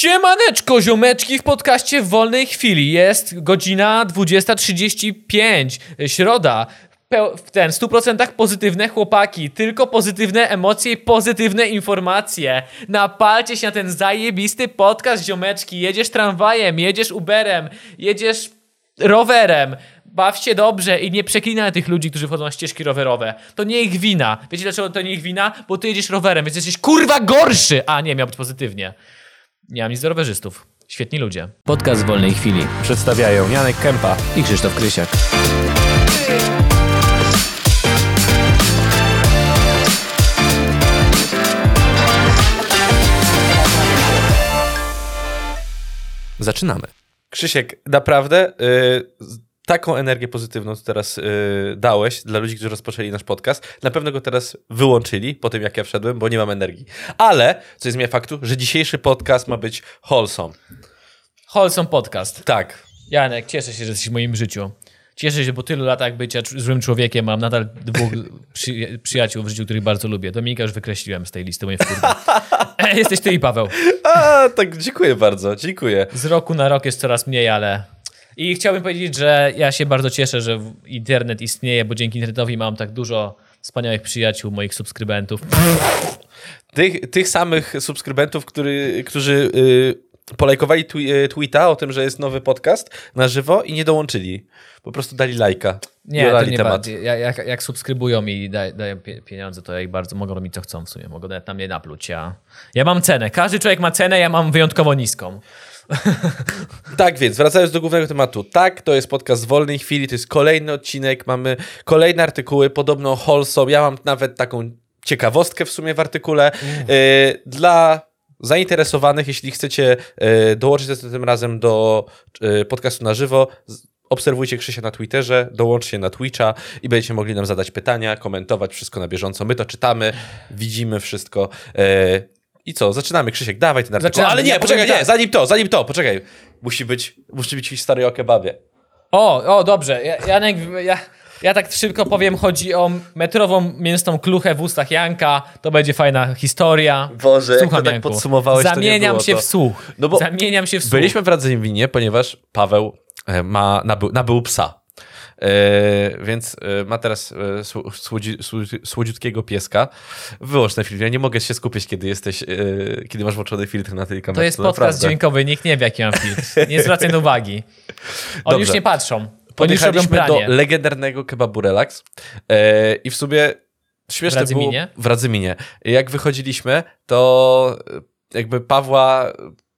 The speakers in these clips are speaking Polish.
Siemaneczko, ziomeczki w podcaście w wolnej chwili. Jest godzina 20.35, środa. Peł- w ten, w 100% pozytywne chłopaki, tylko pozytywne emocje i pozytywne informacje. Napalcie się na ten zajebisty podcast, ziomeczki. Jedziesz tramwajem, jedziesz Uberem, jedziesz rowerem. Baw się dobrze i nie przeklinaj tych ludzi, którzy wchodzą na ścieżki rowerowe. To nie ich wina. Wiecie dlaczego to nie ich wina? Bo ty jedziesz rowerem, więc jesteś kurwa gorszy! A nie, miał być pozytywnie. Nic do rowerzystów. Świetni ludzie. Podcast wolnej chwili. Przedstawiają Janek Kępa. I Krzysztof Krysiak. Zaczynamy. Krzysiek, naprawdę y, z- taką energię pozytywną, co teraz y, dałeś dla ludzi, którzy rozpoczęli nasz podcast, na pewno go teraz wyłączyli po tym, jak ja wszedłem, bo nie mam energii. Ale, co jest zmienia faktu, że dzisiejszy podcast ma być wholesome. Wholesome Podcast. Tak. Janek, cieszę się, że jesteś w moim życiu. Cieszę się, bo tylu latach bycia złym człowiekiem mam nadal dwóch przy, przyjaciół w życiu, których bardzo lubię. Dominika już wykreśliłem z tej listy mojej wkurwy. Jesteś ty i Paweł. A, tak, dziękuję bardzo, dziękuję. Z roku na rok jest coraz mniej, ale... I chciałbym powiedzieć, że ja się bardzo cieszę, że internet istnieje, bo dzięki internetowi mam tak dużo wspaniałych przyjaciół, moich subskrybentów. Tych, tych samych subskrybentów, który, którzy y, polajkowali twi- y, tweeta o tym, że jest nowy podcast na żywo i nie dołączyli. Po prostu dali lajka. Nie, to nie temat. Ja- Jak, jak subskrybują i daj, dają pie, pieniądze, to jak bardzo mogą robić co chcą w sumie. Mogą nawet na mnie napluć. Ja, ja mam cenę. Każdy człowiek ma cenę, ja mam wyjątkowo niską. Tak więc, wracając do głównego tematu. Tak, to jest podcast w wolnej chwili, to jest kolejny odcinek, mamy kolejne artykuły, podobno wholesome. Ja mam nawet taką ciekawostkę w sumie w artykule. Y, dla zainteresowanych, jeśli chcecie y, dołączyć za tym razem do y, podcastu na żywo, obserwujcie Krzysia na Twitterze, dołączcie na Twitcha i będziecie mogli nam zadać pytania, komentować wszystko na bieżąco. My to czytamy, widzimy wszystko. I co, zaczynamy, Krzysiek, dawaj ten artykuł. Zaczynamy. Ale nie, Ja poczekaj, nie, tak. zanim to, zanim to, poczekaj. Musi być, musi być historia o kebabie. O, o, dobrze. Ja, Janek, ja, ja tak szybko powiem, chodzi o metrową mięsną kluchę w ustach Janka. To będzie fajna historia. Boże, jak Słucham, to tak Janku. podsumowałeś, to nie Zamieniam było się to. w słuch. No bo Zamieniam się w słuch. Byliśmy w Radzyminie, ponieważ Paweł e, ma, nabył, nabył psa. E, więc e, ma teraz e, sł- słodzi, słodzi, słodziutkiego pieska. Wyłącz ten film. Ja nie mogę się skupić, kiedy jesteś, kiedy masz włączony filtr na tej kamerze. To jest podcast naprawdę. dźwiękowy, nikt nie wie, jaki mam filtr. Nie zwracaj uwagi. Oni Dobrze. już nie patrzą. Podjechaliśmy do legendarnego kebabu Relax i w sumie śmieszne W Radzyminie? było... W Radzyminie. Jak wychodziliśmy, to jakby Pawła...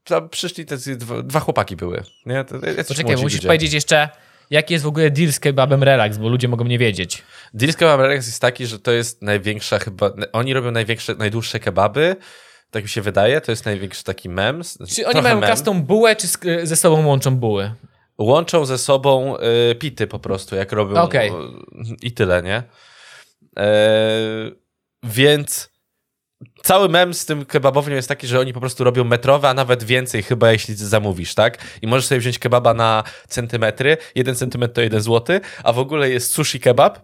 Tam przyszli te dwa, dwa chłopaki były. Nie? Poczekaj, musisz ludzie. powiedzieć jeszcze, jaki jest w ogóle deal z kebabem relax, bo ludzie mogą nie wiedzieć. Deal z Kebab Relax jest taki, że to jest największa chyba... Oni robią największe, najdłuższe kebaby. Tak mi się wydaje. To jest największy taki mem. Czy oni mają kastą bułę, czy sk- ze sobą łączą buły? łączą ze sobą y, pity po prostu, jak robią. Okej. y, I tyle, nie? E, więc cały mem z tym kebabownią jest taki, że oni po prostu robią metrowe, a nawet więcej chyba, jeśli zamówisz, tak? I możesz sobie wziąć kebaba na centymetry. Jeden centymetr to jeden złoty, a w ogóle jest sushi kebab.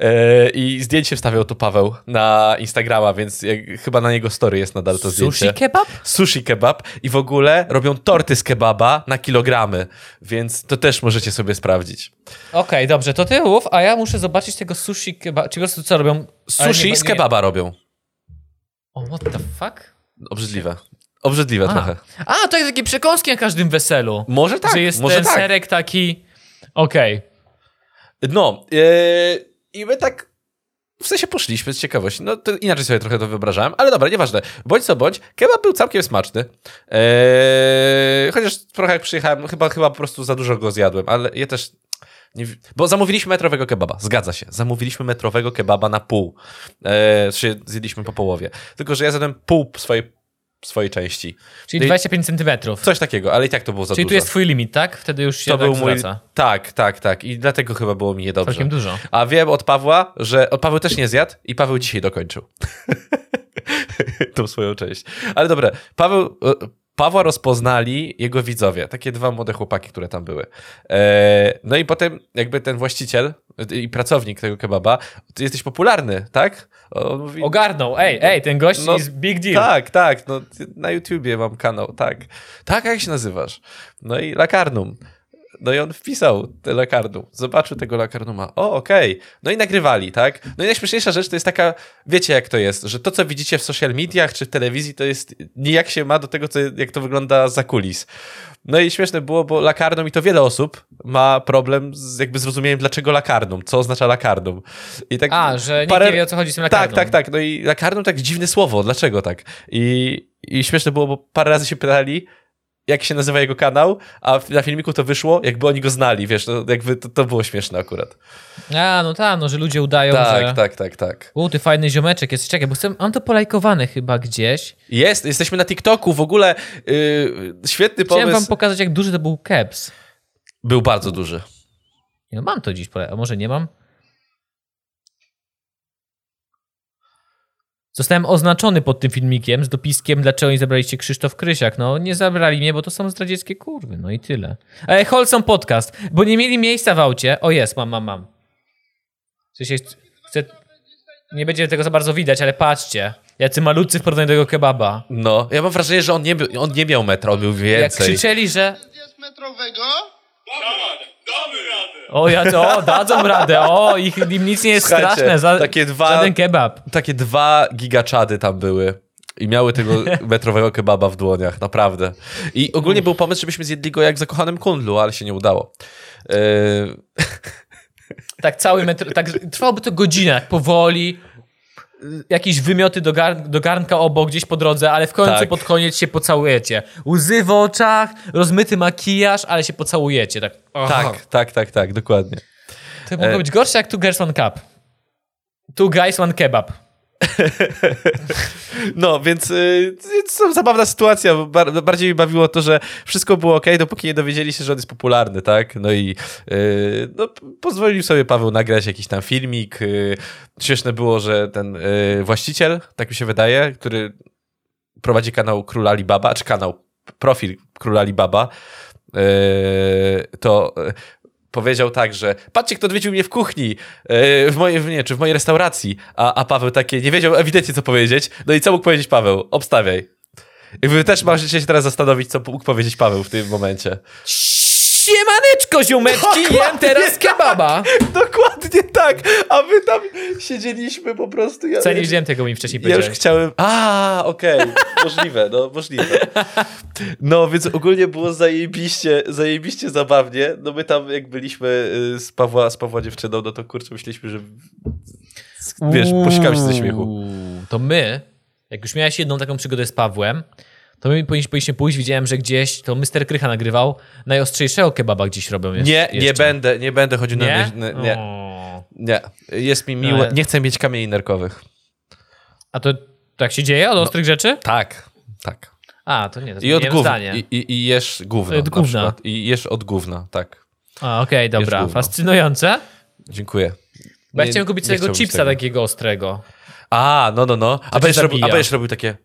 E, I zdjęcie wstawiał tu Paweł na Instagrama, więc chyba na jego story jest nadal to zdjęcie Sushi kebab? sushi kebab i w ogóle robią torty z kebaba na kilogramy, więc to też możecie sobie sprawdzić. Okej, dobrze, to ty mów, a ja muszę zobaczyć tego sushi kebab. Czy po prostu co robią? Sushi nie- z nie- kebaba robią. O, what the fuck? Obrzydliwe. Obrzydliwe A. trochę. A, to jest takie przekąski na każdym weselu. Może tak, że jest może ten tak. serek taki... Okej. No, yy, i my tak w sensie poszliśmy z ciekawości. No to inaczej sobie trochę to wyobrażałem, ale dobra, nieważne. Bądź co bądź, kebab był całkiem smaczny. Yy, chociaż trochę jak przyjechałem, chyba, chyba po prostu za dużo go zjadłem, ale ja też... Bo zamówiliśmy metrowego kebaba, zgadza się. Zamówiliśmy metrowego kebaba na pół. E, zjedliśmy po połowie. Tylko, że ja zjadłem pół swojej, swojej części. Czyli No i 25 centymetrów. Coś takiego, ale i tak to było za Czyli dużo. tu jest twój limit, tak? Wtedy już się to był mój... zwraca. Tak, tak, tak. I dlatego chyba było mi niedobrze. Całkiem dużo. A wiem od Pawła, że o, Paweł też nie zjadł i Paweł dzisiaj dokończył. Tą swoją część. Ale dobra, Paweł, Pawła rozpoznali jego widzowie, takie dwa młode chłopaki, które tam były. E, no i potem jakby ten właściciel i pracownik tego kebaba, ty jesteś popularny, tak? On mówi, Ogarnął, ej, ej, ten gość No, jest big deal. tak, tak, no na YouTubie mam kanał, tak. Tak, jak się nazywasz? No i Lakarnum. No i on wpisał te Lakarnum, zobaczył tego Lakarnuma, o okej, no i nagrywali, tak? No i najśmieszniejsza rzecz to jest taka, wiecie jak to jest, że to co widzicie w social mediach czy w telewizji to jest nijak się ma do tego, co, jak to wygląda za kulis. No i śmieszne było, bo Lakarnum i to wiele osób ma problem z jakby zrozumieniem dlaczego Lakarnum, co oznacza Lakarnum. I tak A, że nikt nie wie, o co chodzi z tym Tak, lakarną. tak, tak. No i lakarnum tak dziwne słowo. Dlaczego tak? I, I śmieszne było, bo parę razy się pytali, jak się nazywa jego kanał, a na filmiku to wyszło, jakby oni go znali, wiesz, no, jakby to, to było śmieszne akurat. A, no tak, no, że ludzie udają, Tak, że... tak, tak, tak. U, ty fajny ziomeczek jest. Czekaj, bo chcę... mam to polajkowane chyba gdzieś. Jest, jesteśmy na TikToku, w ogóle yy, świetny Chciałem pomysł. wam pokazać, jak duży to był caps. Był bardzo duży. No, mam to dziś, a może nie mam? Zostałem oznaczony pod tym filmikiem z dopiskiem, dlaczego nie zabraliście Krzysztof Krysiak. No, nie zabrali mnie, bo to są zdradzieckie kurwy, no i tyle. Ale Holson Podcast, bo nie mieli miejsca w aucie. O jest, mam, mam, mam. W sensie, chcę... Nie będzie tego za bardzo widać, ale patrzcie. Jacy malutcy w porównaniu do tego kebaba. No, ja mam wrażenie, że on nie, był- on nie miał metra, on był Jak więcej. krzyczeli, że... jest metrowego? O, ja o, dadzą radę, o, ich, im nic nie jest Słuchajcie, straszne, za, takie dwa- żaden kebab. Takie dwa gigaczady tam były. I miały tego metrowego kebaba w dłoniach, naprawdę. I ogólnie był pomysł, żebyśmy zjedli go jak w zakochanym kundlu, ale się nie udało. Yy, Tak cały metr, tak trwałoby to godzinę, powoli, jakieś wymioty do, gar, do garnka obok, gdzieś po drodze, ale w końcu Tak. pod koniec się pocałujecie. Łzy w oczach, rozmyty makijaż, ale się pocałujecie, tak. Aha. tak, tak, tak, tak, dokładnie. To mogło E- być gorsze jak Two Girls One Cup. Two Guys One Kebab. No, więc yy, to zabawna sytuacja. Bar bardziej mi bawiło to, że wszystko było ok, dopóki nie dowiedzieli się, że on jest popularny, tak? No i yy, no, pozwolił sobie Paweł nagrać jakiś tam filmik. Yy, śmieszne było, że ten yy, właściciel, tak mi się wydaje, który prowadzi kanał Król Alibaba, czy kanał, profil Król Alibaba, to powiedział tak, że patrzcie, kto odwiedził mnie w kuchni, yy, w mojej, nie, czy w mojej restauracji, a, a Paweł takie nie wiedział ewidentnie, co powiedzieć. No i co mógł powiedzieć Paweł? Obstawiaj. I wy też możecie się teraz zastanowić, co mógł powiedzieć Paweł w tym momencie. Siemaneczko, ziomeczki, jem teraz kebaba. Dokładnie tak, a my tam siedzieliśmy po prostu. Ja, Co nie tego mi wcześniej Ja już powiedziałeś. chciałem. A, okej, możliwe, no możliwe. No, więc ogólnie było zajebiście, zajebiście zabawnie. No my tam jak byliśmy y, z Pawła, z Pawła dziewczyną, no to kurczę, myśleliśmy, że wiesz, posikamy się ze śmiechu. To my, jak już miałeś jedną taką przygodę z Pawłem, to my powinniśmy, pójść, widziałem, że gdzieś, to Mr. Krycha nagrywał, najostrzejszego kebaba gdzieś robią jeszcze. Nie, nie będę, nie będę chodził Nie? na... Nie, nie, nie. Jest mi miło, Ale- nie chcę mieć kamieni nerkowych. A to tak się dzieje od ostrych rzeczy? Tak, tak. A, to nie, to I od gówna. I, i, I jesz gówno. Od na gówna. I jesz od gówna, tak. A, okej, dobra, gówno. fascynujące. Dziękuję. Bo ja Nie- chciałem kupić nie tego chciałbym chipsa tego. takiego ostrego. A, no, no, no. A będziesz, robił, a będziesz robił takie...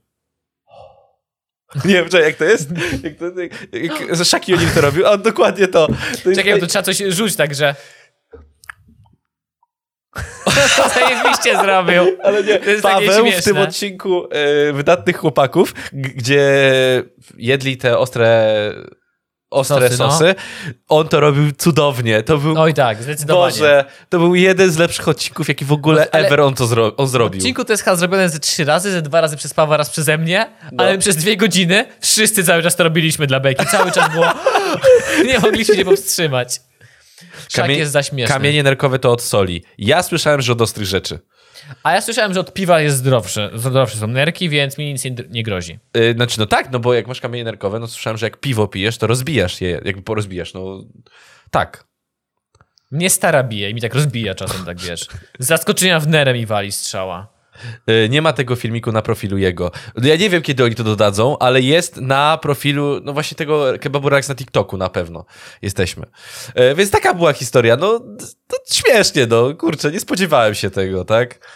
Nie wiem, czekaj, jak to jest? Jak to, jak, jak, O'Neal to robił, a on dokładnie to. to jest- Czekaj, to trzeba coś rzuć, także... Zajebiście zrobił. Ale nie, To jest takie Paweł w tym odcinku e, Wydatnych Chłopaków, gdzie jedli te ostre, ostre Sosy, no. sosy, on to robił cudownie. To był, Oj tak, zdecydowanie. Boże, to był jeden z lepszych odcinków, jaki w ogóle Ale- ever on to zro on W zrobił. odcinku to jest chyba zrobione ze trzy razy, ze dwa razy przez Pawła, raz przeze mnie, No. ale przez dwie godziny wszyscy cały czas to robiliśmy dla Beki. Cały czas było... nie mogliśmy się powstrzymać. Szak Kamie- jest zaśmieszny. Kamienie nerkowe to od soli. Ja słyszałem, że od ostrych rzeczy. A ja słyszałem, że od piwa jest zdrowsze. Zdrowsze są nerki, więc mi nic nie, nie grozi. Yy, znaczy, no tak, no bo jak masz kamienie nerkowe, no słyszałem, że jak piwo pijesz, to rozbijasz je, jakby porozbijasz, no tak. Mnie stara bije i mi tak rozbija czasem, tak wiesz. Z zaskoczenia w nerę mi wali strzała. Y, Nie ma tego filmiku na profilu jego. Ja nie wiem, kiedy oni to dodadzą, ale jest na profilu, no właśnie tego Kebabu na TikToku na pewno. Jesteśmy. Y, Więc taka była historia. No, to śmiesznie, no. Kurczę, nie spodziewałem się tego, tak?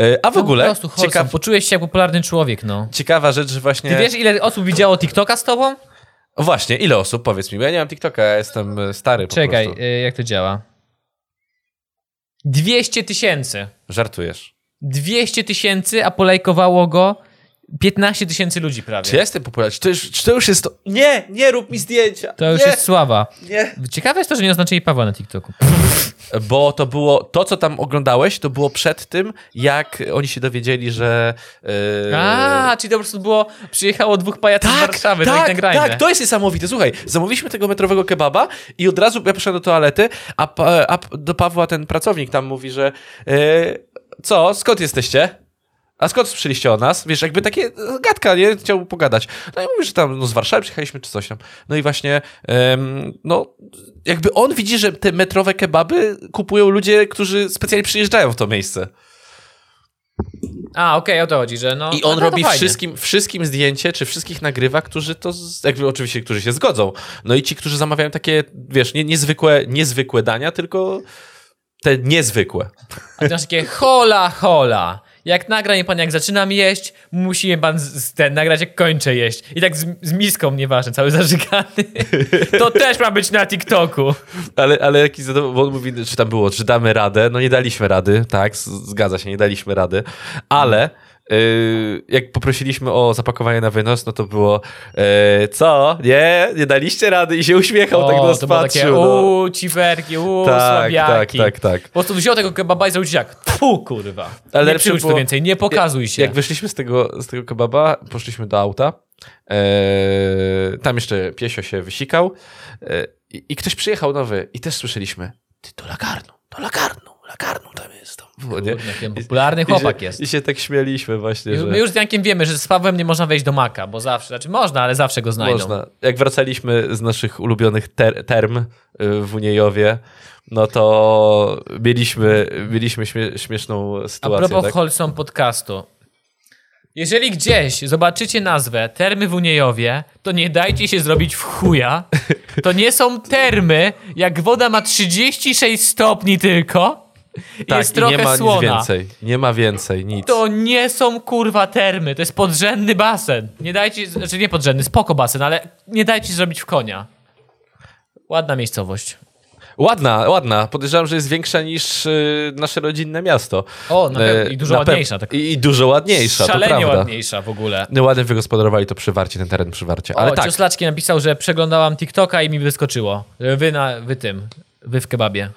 Y, A w ogóle, No, po prostu ciekaw, Poczułeś się jak popularny człowiek, no. ciekawa rzecz, że właśnie... Ty wiesz, ile osób widziało TikToka z tobą? Właśnie, ile osób, powiedz mi, bo ja nie mam TikToka, ja jestem y, stary po Czekaj, prostu. y, jak to działa? 200 tysięcy. Żartujesz. 200 tysięcy, a polajkowało go 15 tysięcy ludzi prawie. Czy ja jestem popularny? Czy to, już, czy to już jest to... Nie, nie rób mi zdjęcia. To już nie, jest sława. Nie. Ciekawe jest to, że nie oznaczyli Pawła na TikToku. Bo to było, to co tam oglądałeś, to było przed tym, jak oni się dowiedzieli, że... Yy... A, czyli to po prostu było, przyjechało dwóch pajaców z Warszawy, tak, nagrajmy. tak, to jest niesamowite. Słuchaj, zamówiliśmy tego metrowego kebaba i od razu ja poszedłem do toalety, a, a do Pawła ten pracownik tam mówi, że yy, co, skąd jesteście? A skąd słyszeliście o nas? Wiesz, jakby takie gadka, nie? Chciał pogadać. No i mówi, że tam no, z Warszawy przyjechaliśmy czy coś tam. No i właśnie, em, no jakby on widzi, że te metrowe kebaby kupują ludzie, którzy specjalnie przyjeżdżają w to miejsce. A, okej, o to chodzi, że no... I on no to robi wszystkim, wszystkim zdjęcie, czy wszystkich nagrywa, którzy to, jakby oczywiście, którzy się zgodzą. No i ci, którzy zamawiają takie, wiesz, nie, niezwykłe, niezwykłe dania, tylko te niezwykłe. A ty masz takie hola, hola. Jak nagra mnie pan, jak zaczynam jeść, musi pan z, ten nagrać, jak kończę jeść. I tak z, z miską, nieważne, cały zażygany. To też ma być na TikToku. Ale, ale jakiś zadowolony, bo on mówi, czy tam było, czy damy radę. No nie daliśmy rady, tak, zgadza się, nie daliśmy rady. Ale yy, jak poprosiliśmy o zapakowanie na wynos, no to było yy, co? Nie? Nie daliście rady? I się uśmiechał, tak do nas to było takie, patrzył. no. uuu, ciferki, uuu, Tak, tak, słabiaki. tak, tak. Po prostu wziął tego kebaba i zrobił jak, fu, kurwa. Ale nie przyłóż to więcej, nie pokazuj się. Jak wyszliśmy z tego, z tego kebaba, poszliśmy do auta. Eee, tam jeszcze piesio się wysikał. Eee, i, ktoś przyjechał nowy i też słyszeliśmy. Ty, to lakarnu, to lakarnu, lakarnu tam jest. Tam jaki popularny I chłopak się, jest. I się tak śmieliśmy właśnie, My że już z Jankiem wiemy, że z Pawłem nie można wejść do Maka, bo zawsze, znaczy można, ale zawsze go znajdą. można. Jak wracaliśmy z naszych ulubionych ter term y, w Uniejowie, no to mieliśmy, mieliśmy śmie śmieszną A sytuację. propos tak? Wholesome podcastu. Jeżeli gdzieś zobaczycie nazwę termy w Uniejowie, to nie dajcie się zrobić w chuja. To nie są termy, jak woda ma 36 stopni tylko. I tak, jest i trochę nie ma słona. nic więcej. Nie ma więcej, nic. To nie są kurwa termy, to jest podrzędny basen. Nie dajcie, znaczy nie podrzędny, spoko basen, ale nie dajcie zrobić w konia. Ładna miejscowość. Ładna, ładna. Podejrzewam, że jest większa niż y, nasze rodzinne miasto. O, na pewno, E, i dużo na ładniejsza. Tak, I, I dużo ładniejsza, szalenie ładniejsza w ogóle. No, ładnie wygospodarowali to przywarcie, ten teren przywarcia. Ale o, tak, Cioslaczki napisał, że przeglądałam TikToka i mi wyskoczyło. Wy, na, wy tym, wy w kebabie.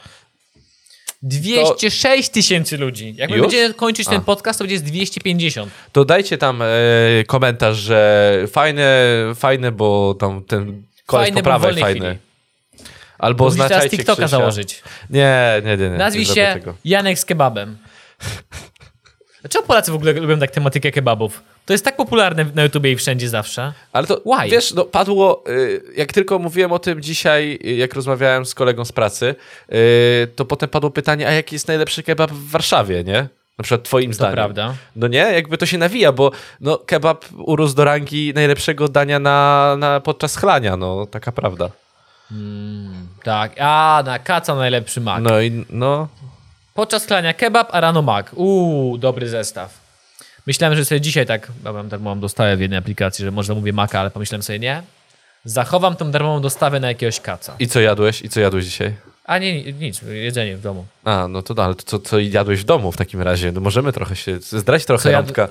206 tysięcy ludzi. Jak my będziemy kończyć ten A. podcast, to będzie z 250. to dajcie tam e, komentarz, że fajne, fajne, bo tam ten koleś po prawej fajny. chwili. Albo Musisz teraz oznaczajcie TikToka Krzysia. założyć. Nie, nie, nie. nie Nazwij nie się. Janek z kebabem. Dlaczego Polacy w ogóle lubią tak tematykę kebabów? To jest tak popularne na YouTubie i wszędzie zawsze. Ale to, Why? wiesz, no, padło, y, jak tylko mówiłem o tym dzisiaj, y, jak rozmawiałem z kolegą z pracy, y, to potem padło pytanie, a jaki jest najlepszy kebab w Warszawie, nie? Na przykład twoim To zdaniem. prawda. No nie, jakby to się nawija, bo no, kebab urósł do rangi najlepszego dania na, na, podczas chlania, no taka prawda. Tak. A, na kaca najlepszy mak. No i no, Podczas klania kebab, a rano mak. Uuu, dobry zestaw. Myślałem, że sobie dzisiaj tak, mam darmową dostawę w jednej aplikacji, że może zamówię maka, ale pomyślałem sobie, nie. Zachowam tą darmową dostawę na jakiegoś kaca. i co jadłeś? I co jadłeś dzisiaj? A nie, nic, jedzenie w domu. A, no to no, ale to co, co jadłeś w domu w takim razie? No możemy trochę się, zdrać trochę Co jadł- rąbka,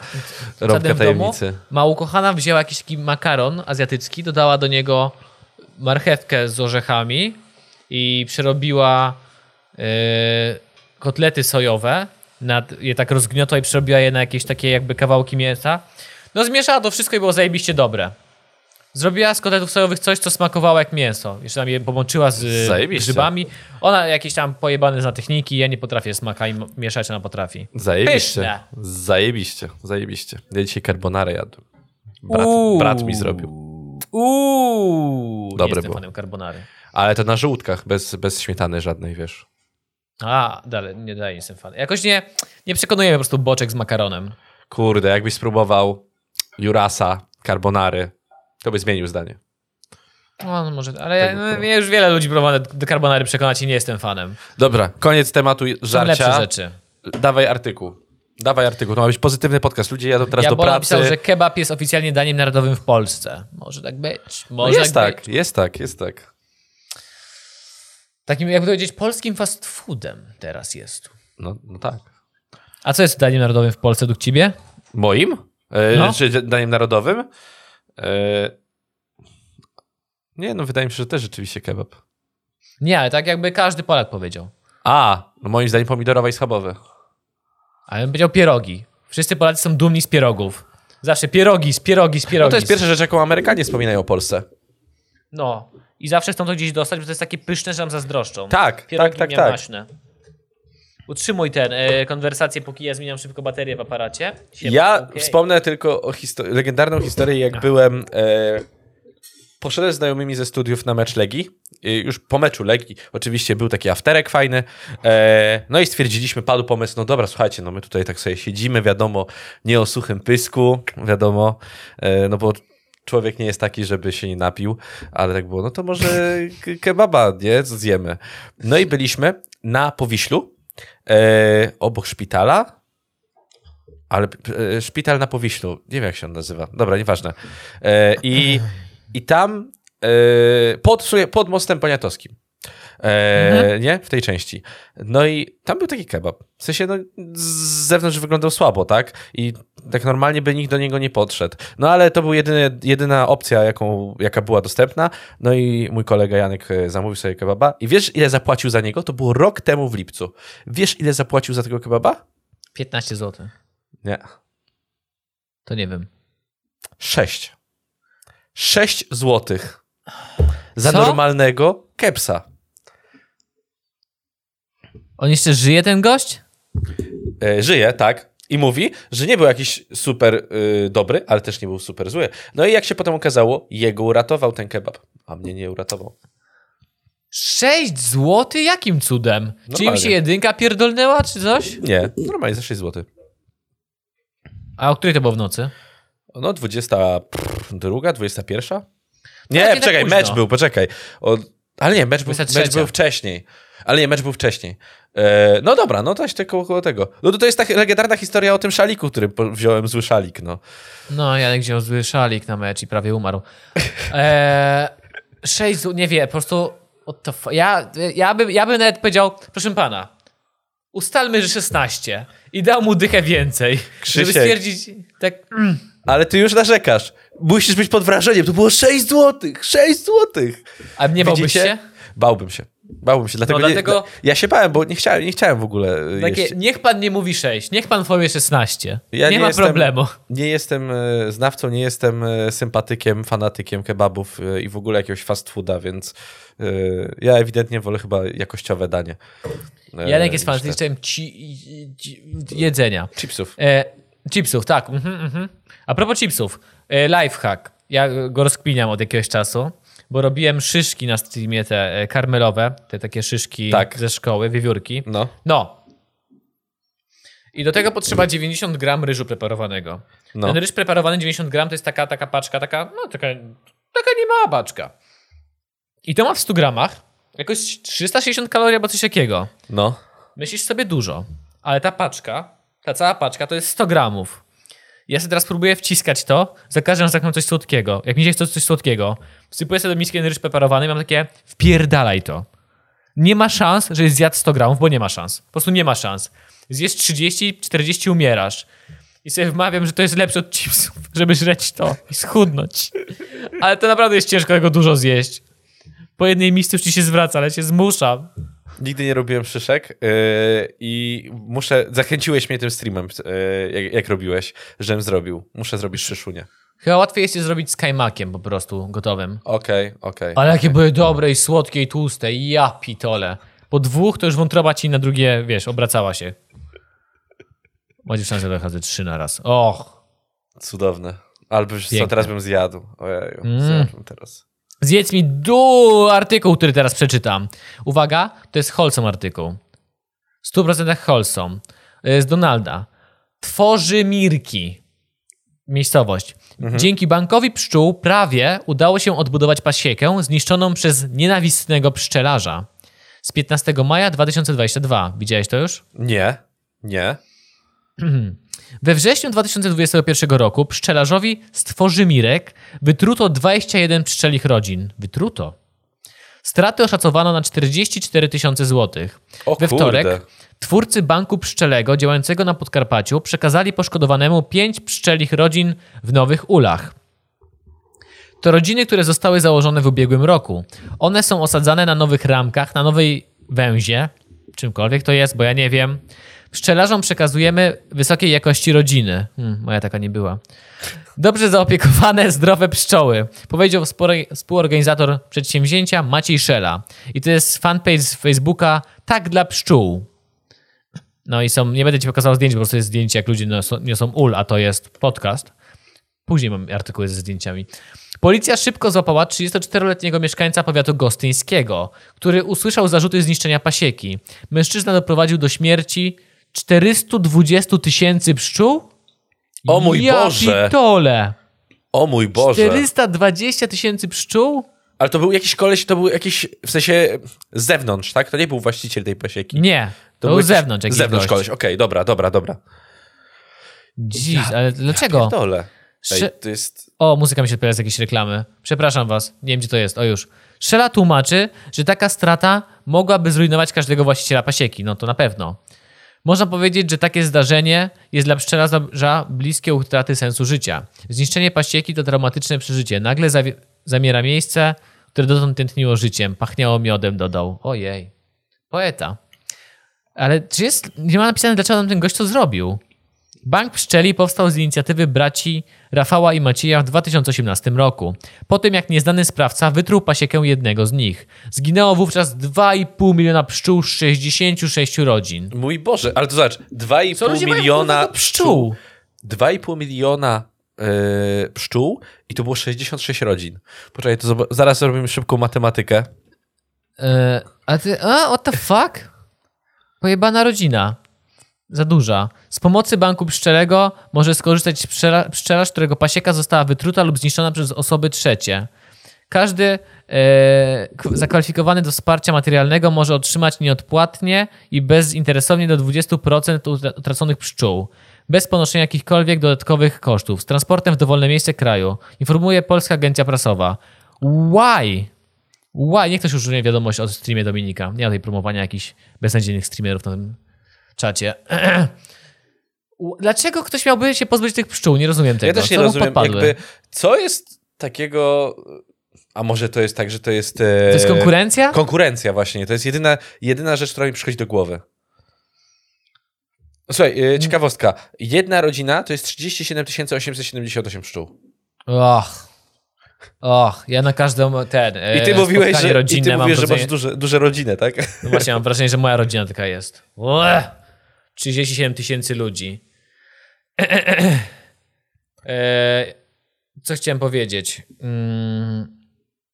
rąbka domu. tajemnicy. Ma ukochana wzięła jakiś taki makaron azjatycki, dodała do niego marchewkę z orzechami i przerobiła yy, kotlety sojowe, nad, je tak rozgniotła i przerobiła je na jakieś takie jakby kawałki mięsa. No zmieszała to wszystko i było zajebiście dobre. Zrobiła z kotletów sojowych coś, co smakowało jak mięso. Jeszcze tam je połączyła z Zajebiście. grzybami. Ona jakieś tam pojebane zna techniki, ja nie potrafię smaka i mieszać, ona potrafi. Zajebiście. Pyszne. Zajebiście, zajebiście. Ja dzisiaj carbonarę jadłem. Brat, Uuu. brat mi zrobił. Uuu, Dobre nie jestem było. fanem carbonary. Ale to na żółtkach, bez, bez śmietany żadnej, wiesz. A, dalej, nie dalej nie jestem fan. Jakoś nie, nie przekonuje mnie po prostu boczek z makaronem. Kurde, jakbyś spróbował Jurasa, carbonary, to by zmienił zdanie. No, no może, ale ja, no, mnie już wiele ludzi próbowało do carbonary przekonać i nie jestem fanem. Dobra, koniec tematu Są żarcia. lepsze rzeczy. Dawaj artykuł. Dawaj artykuł. To ma być pozytywny podcast. Ludzie jadą teraz do Jabol pracy. napisał, że kebab jest oficjalnie daniem narodowym w Polsce. Może tak być. No Może jest tak, tak, być. jest tak, jest tak. Takim, jakby to powiedzieć, polskim fast foodem teraz jest. No, no tak. A co jest daniem narodowym w Polsce według ciebie? Moim? E, No. Czy daniem narodowym? E, nie, no wydaje mi się, że też rzeczywiście kebab. Nie, ale tak jakby każdy Polak powiedział. A, no moim zdaniem pomidorowe i schabowe. Ale bym powiedział pierogi. Wszyscy Polacy są dumni z pierogów. Zawsze pierogi, z pierogi, z pierogi. No to jest pierwsza rzecz, jaką Amerykanie wspominają o Polsce. No. I zawsze chcą to gdzieś dostać, bo to jest takie pyszne, że nam zazdroszczą. Tak, Pierogi tak, tak, miamaśne. Utrzymuj ten, e, konwersację, póki ja zmieniam szybko baterię w aparacie. Siema, Ja okej. wspomnę tylko o legendarną historię, jak byłem. E, poszedłem z znajomymi ze studiów na mecz Legii. E, już po meczu Legii, oczywiście był taki afterek fajny. E, no i stwierdziliśmy, padł pomysł, no dobra, słuchajcie, no my tutaj tak sobie siedzimy, wiadomo, nie o suchym pysku, wiadomo, e, no bo człowiek nie jest taki, żeby się nie napił, ale tak było, no to może kebaba, nie, co zjemy. No i byliśmy na Powiślu, e, obok szpitala, ale e, szpital na Powiślu, nie wiem jak się on nazywa, dobra, nieważne. E, i, I tam e, pod, pod mostem poniatowskim. E, Nie? W tej części. No i tam był taki kebab. W sensie, no, z zewnątrz wyglądał słabo, tak? I tak normalnie by nikt do niego nie podszedł. No ale to była jedyna opcja, jaką, jaka była dostępna. No i mój kolega Janek e, zamówił sobie kebaba. I wiesz, ile zapłacił za niego? To było rok temu w lipcu. Wiesz, ile zapłacił za tego kebaba? 15 zł. Nie. To nie wiem. 6. 6 złotych za Co? normalnego kepsa. On jeszcze żyje, ten gość? E, żyje, tak. I mówi, że nie był jakiś super y, dobry, ale też nie był super zły. No i jak się potem okazało, jego uratował ten kebab, a mnie nie uratował. 6 zł? Jakim cudem? Czy im Normalnie. się jedynka pierdolnęła, czy coś? Nie, normalnie za 6 zł. A o której to było w nocy? No 22, 21? Nie, tak czekaj, późno. mecz był, poczekaj. O, ale nie, mecz był, 23. mecz był wcześniej. Ale nie, mecz był wcześniej. E, no dobra, no to jest tylko koło tego. No to, to jest ta legendarna historia o tym szaliku, który wziąłem zły szalik, no. No, Janek wziął zły szalik na mecz i prawie umarł. 6 zł, nie wie, po prostu... what the fu- Ja, ja, bym, ja bym nawet powiedział, proszę pana, ustalmy, że 16 i dał mu dychę więcej, Krzysiek. żeby stwierdzić, tak, mm, Ale ty już narzekasz. Musisz być pod wrażeniem. To było 6 złotych, 6 złotych. a nie bałbyś się? Bałbym się. Bałbym się, dlatego, No, dlatego- Nie, ja się bałem, bo nie chciałem, nie chciałem w ogóle Takie, jeść. niech pan nie mówi 6, niech pan powie 16. Ja nie, nie ma jestem- problemu. Nie jestem e, znawcą, nie jestem e, sympatykiem, fanatykiem kebabów e, i w ogóle jakiegoś fast fooda, więc ja ewidentnie wolę chyba jakościowe danie. Janek jest ci, jedzenia. Chipsów. E, chipsów, tak. Mhm, mhm. A propos chipsów, e, lifehack. Ja go rozkminiam od jakiegoś czasu, bo robiłem szyszki na streamie te e, karmelowe, te takie szyszki Tak. ze szkoły, wiewiórki. No, No. I do tego potrzeba 90 gram ryżu preparowanego. no. Ten ryż preparowany 90 gram to jest taka, taka paczka, taka, no taka, taka niemała paczka. I to ma w 100 gramach jakoś 360 kalorii albo coś takiego. no. Myślisz sobie dużo, ale ta paczka, ta cała paczka to jest 100 gramów. Ja sobie teraz próbuję wciskać to, za każdym razem coś słodkiego. Jak mi się chce coś słodkiego, wsypuję sobie do miski ryż preparowany i mam takie, wpierdalaj to. Nie ma szans, że zjadł 100 gramów, bo nie ma szans. Po prostu nie ma szans. Zjesz 30, 40, umierasz. I sobie wmawiam, że to jest lepsze od chipsów, żeby żreć to i schudnąć. Ale to naprawdę jest ciężko tego dużo zjeść. Po jednej misce już ci się zwraca, ale się zmuszam. Nigdy nie robiłem szyszek e, i muszę, zachęciłeś mnie tym streamem, e, jak, jak robiłeś, żebym zrobił. Muszę zrobić szyszunię. Chyba łatwiej jest je zrobić z kajmakiem po prostu gotowym. Okej, okej. Ale jakie były dobre i słodkie i tłuste. Ja pitole. Po dwóch to już wątroba ci na drugie, wiesz, obracała się. Macie szansę wychodzę trzy na raz. Och. Cudowne. Albo już co, teraz bym zjadł. Ojeju, Mm. zjadłbym teraz. Zjedz mi du artykuł, który teraz przeczytam. Uwaga, to jest wholesome artykuł. W 100% wholesome. Y, Z Donalda. Tworzy Mirki. Miejscowość. Dzięki bankowi pszczół prawie udało się odbudować pasiekę zniszczoną przez nienawistnego pszczelarza. Z 15 maja 2022. Widziałeś to już? Nie, nie. We wrześniu 2021 roku pszczelarzowi z Tworzymirek wytruto 21 pszczelich rodzin. Wytruto. Straty oszacowano na 44 tysiące złotych. O We wtorek kurde. twórcy banku pszczelego działającego na Podkarpaciu przekazali poszkodowanemu 5 pszczelich rodzin w Nowych Ulach. To rodziny, które zostały założone w ubiegłym roku. One są osadzane na nowych ramkach, na nowej węzie, czymkolwiek to jest, bo ja nie wiem. Pszczelarzom przekazujemy wysokiej jakości rodziny. Hmm, moja taka nie była. Dobrze zaopiekowane, zdrowe pszczoły. Powiedział współorganizator przedsięwzięcia Maciej Szela. I to jest fanpage z Facebooka Tak dla pszczół. No i są, nie będę ci pokazał zdjęć, bo to jest zdjęcie, jak ludzie niosą ul, a to jest podcast. Później mam artykuły ze zdjęciami. Policja szybko złapała 34-letniego mieszkańca powiatu gostyńskiego, który usłyszał zarzuty zniszczenia pasieki. Mężczyzna doprowadził do śmierci 420 tysięcy pszczół? O mój ja Boże! Pitole. O mój Boże. 420 tysięcy pszczół? Ale to był jakiś koleś, to był jakiś, w sensie z zewnątrz, tak? To nie był właściciel tej pasieki. Nie, to, był jakiś- z zewnątrz jakiś Z zewnątrz gość. koleś, okej, dobra, dobra, dobra. Dziś, ale dlaczego? Dole. Ej, to jest... O, muzyka mi się odpala z jakiejś reklamy. Przepraszam was, nie wiem gdzie to jest. O już. Szela tłumaczy, że taka strata mogłaby zrujnować każdego właściciela pasieki. No to na pewno. Można powiedzieć, że takie zdarzenie jest dla pszczelarza bliskie utraty sensu życia. Zniszczenie pasieki to traumatyczne przeżycie. Nagle zawi- zamiera miejsce, które dotąd tętniło życiem. Pachniało miodem, dodał. Ojej. Poeta. Ale czy jest, nie ma napisane, dlaczego nam ten gość to zrobił? Bank Pszczeli powstał z inicjatywy braci Rafała i Macieja w 2018 roku. Po tym jak nieznany sprawca wytruł pasiekę jednego z nich. Zginęło wówczas 2,5 miliona pszczół z 66 rodzin. Mój Boże, ale to zobacz, Co 2,5 ludzie mają, miliona pszczół. 2,5 miliona yy, pszczół i to było 66 rodzin. Poczekaj, to zaraz zrobimy szybką matematykę. E, a ty, a, what the fuck? Pojebana rodzina. Za duża. Z pomocy banku pszczelego może skorzystać pszczela, pszczelarz, którego pasieka została wytruta lub zniszczona przez osoby trzecie. Każdy e, zakwalifikowany do wsparcia materialnego może otrzymać nieodpłatnie i bezinteresownie do 20% utra- utraconych pszczół, bez ponoszenia jakichkolwiek dodatkowych kosztów, z transportem w dowolne miejsce kraju, informuje Polska Agencja Prasowa. Why? Why? Niech ktoś już użyje wiadomość o streamie Dominika. Nie ma tej promowania jakichś beznadziejnych streamerów na tym czacie. Dlaczego ktoś miałby się pozbyć tych pszczół? Nie rozumiem tego. Ja też nie Co rozumiem, jakby, co jest takiego... A może to jest tak, że to jest... E, To jest konkurencja? Konkurencja właśnie. To jest jedyna, jedyna rzecz, która mi przychodzi do głowy. Słuchaj, e, ciekawostka. Jedna rodzina to jest 37 878 pszczół. Och. Och, ja na każdą ten. I ty e, mówiłeś, że, i rodzinne ty mam mówisz, że masz duże, duże rodziny, tak? No właśnie, mam wrażenie, że moja rodzina taka jest. Ue! 37 tysięcy ludzi. E, co chciałem powiedzieć? Mm,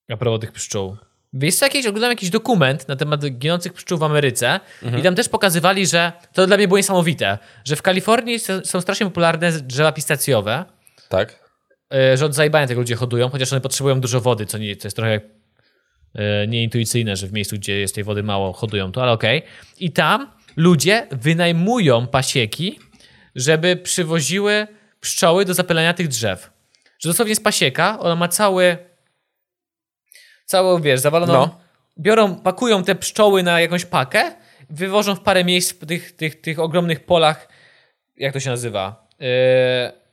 a propos tych pszczół. Wiesz co, jakieś, oglądałem jakiś dokument na temat ginących pszczół w Ameryce i tam też pokazywali, że to dla mnie było niesamowite, że w Kalifornii są strasznie popularne drzewa pistacjowe, Tak. że od zajebania tego ludzie hodują, chociaż one potrzebują dużo wody, co nie, to jest trochę e, nieintuicyjne, że w miejscu, gdzie jest tej wody mało, hodują to, ale okej. I tam ludzie wynajmują pasieki, żeby przywoziły pszczoły do zapylania tych drzew. Że dosłownie jest pasieka, ona ma cały, całą, wiesz, zawaloną... No. Biorą, pakują te pszczoły na jakąś pakę, wywożą w parę miejsc w tych, tych, tych ogromnych polach, jak to się nazywa? Yy...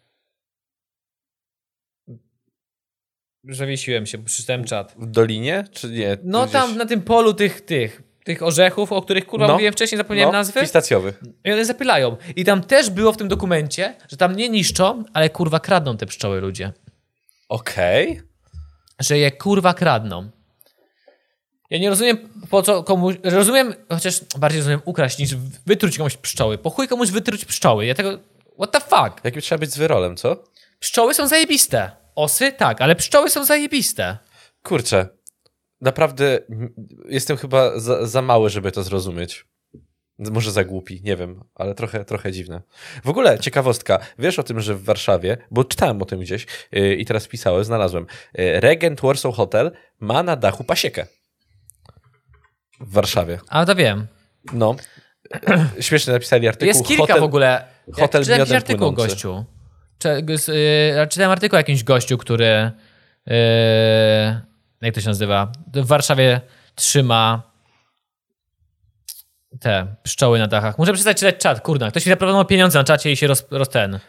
Zawiesiłem się, przeczytałem czat. W Dolinie? Czy nie? No gdzieś- tam na tym polu tych, tych, tych orzechów, o których kurwa No. mówiłem wcześniej, zapomniałem no, nazwy. Pistacjowy. I one zapylają. I tam też było w tym dokumencie, że tam nie niszczą, ale kurwa kradną te pszczoły ludzie. Okej. Że je kurwa kradną. Ja nie rozumiem po co komuś. Rozumiem, chociaż bardziej rozumiem ukraść niż wytruć komuś pszczoły. Po chuj komuś wytruć pszczoły. Ja tego. What the fuck? Jakim trzeba być z wyrolem, co? Pszczoły są zajebiste. Osy tak, ale pszczoły są zajebiste. Kurczę. Naprawdę jestem chyba za, za mały, żeby to zrozumieć. Może za głupi, nie wiem, ale trochę, trochę dziwne. W ogóle ciekawostka. Wiesz o tym, że w Warszawie, bo czytałem o tym gdzieś yy, i teraz pisałem, znalazłem. Yy, Regent Warsaw Hotel ma na dachu pasiekę. W Warszawie. A to wiem. No. Śmiesznie napisali artykuł. Jest kilka hotel, w ogóle. hotel czytałem jakiś artykuł płynący. gościu. Czy, yy, czytałem artykuł o jakimś gościu, który yy, jak to się nazywa? W Warszawie trzyma te pszczoły na dachach. Muszę przestać czytać czat, kurna. Ktoś mi zaproponował pieniądze na czacie i się roz, roz ten,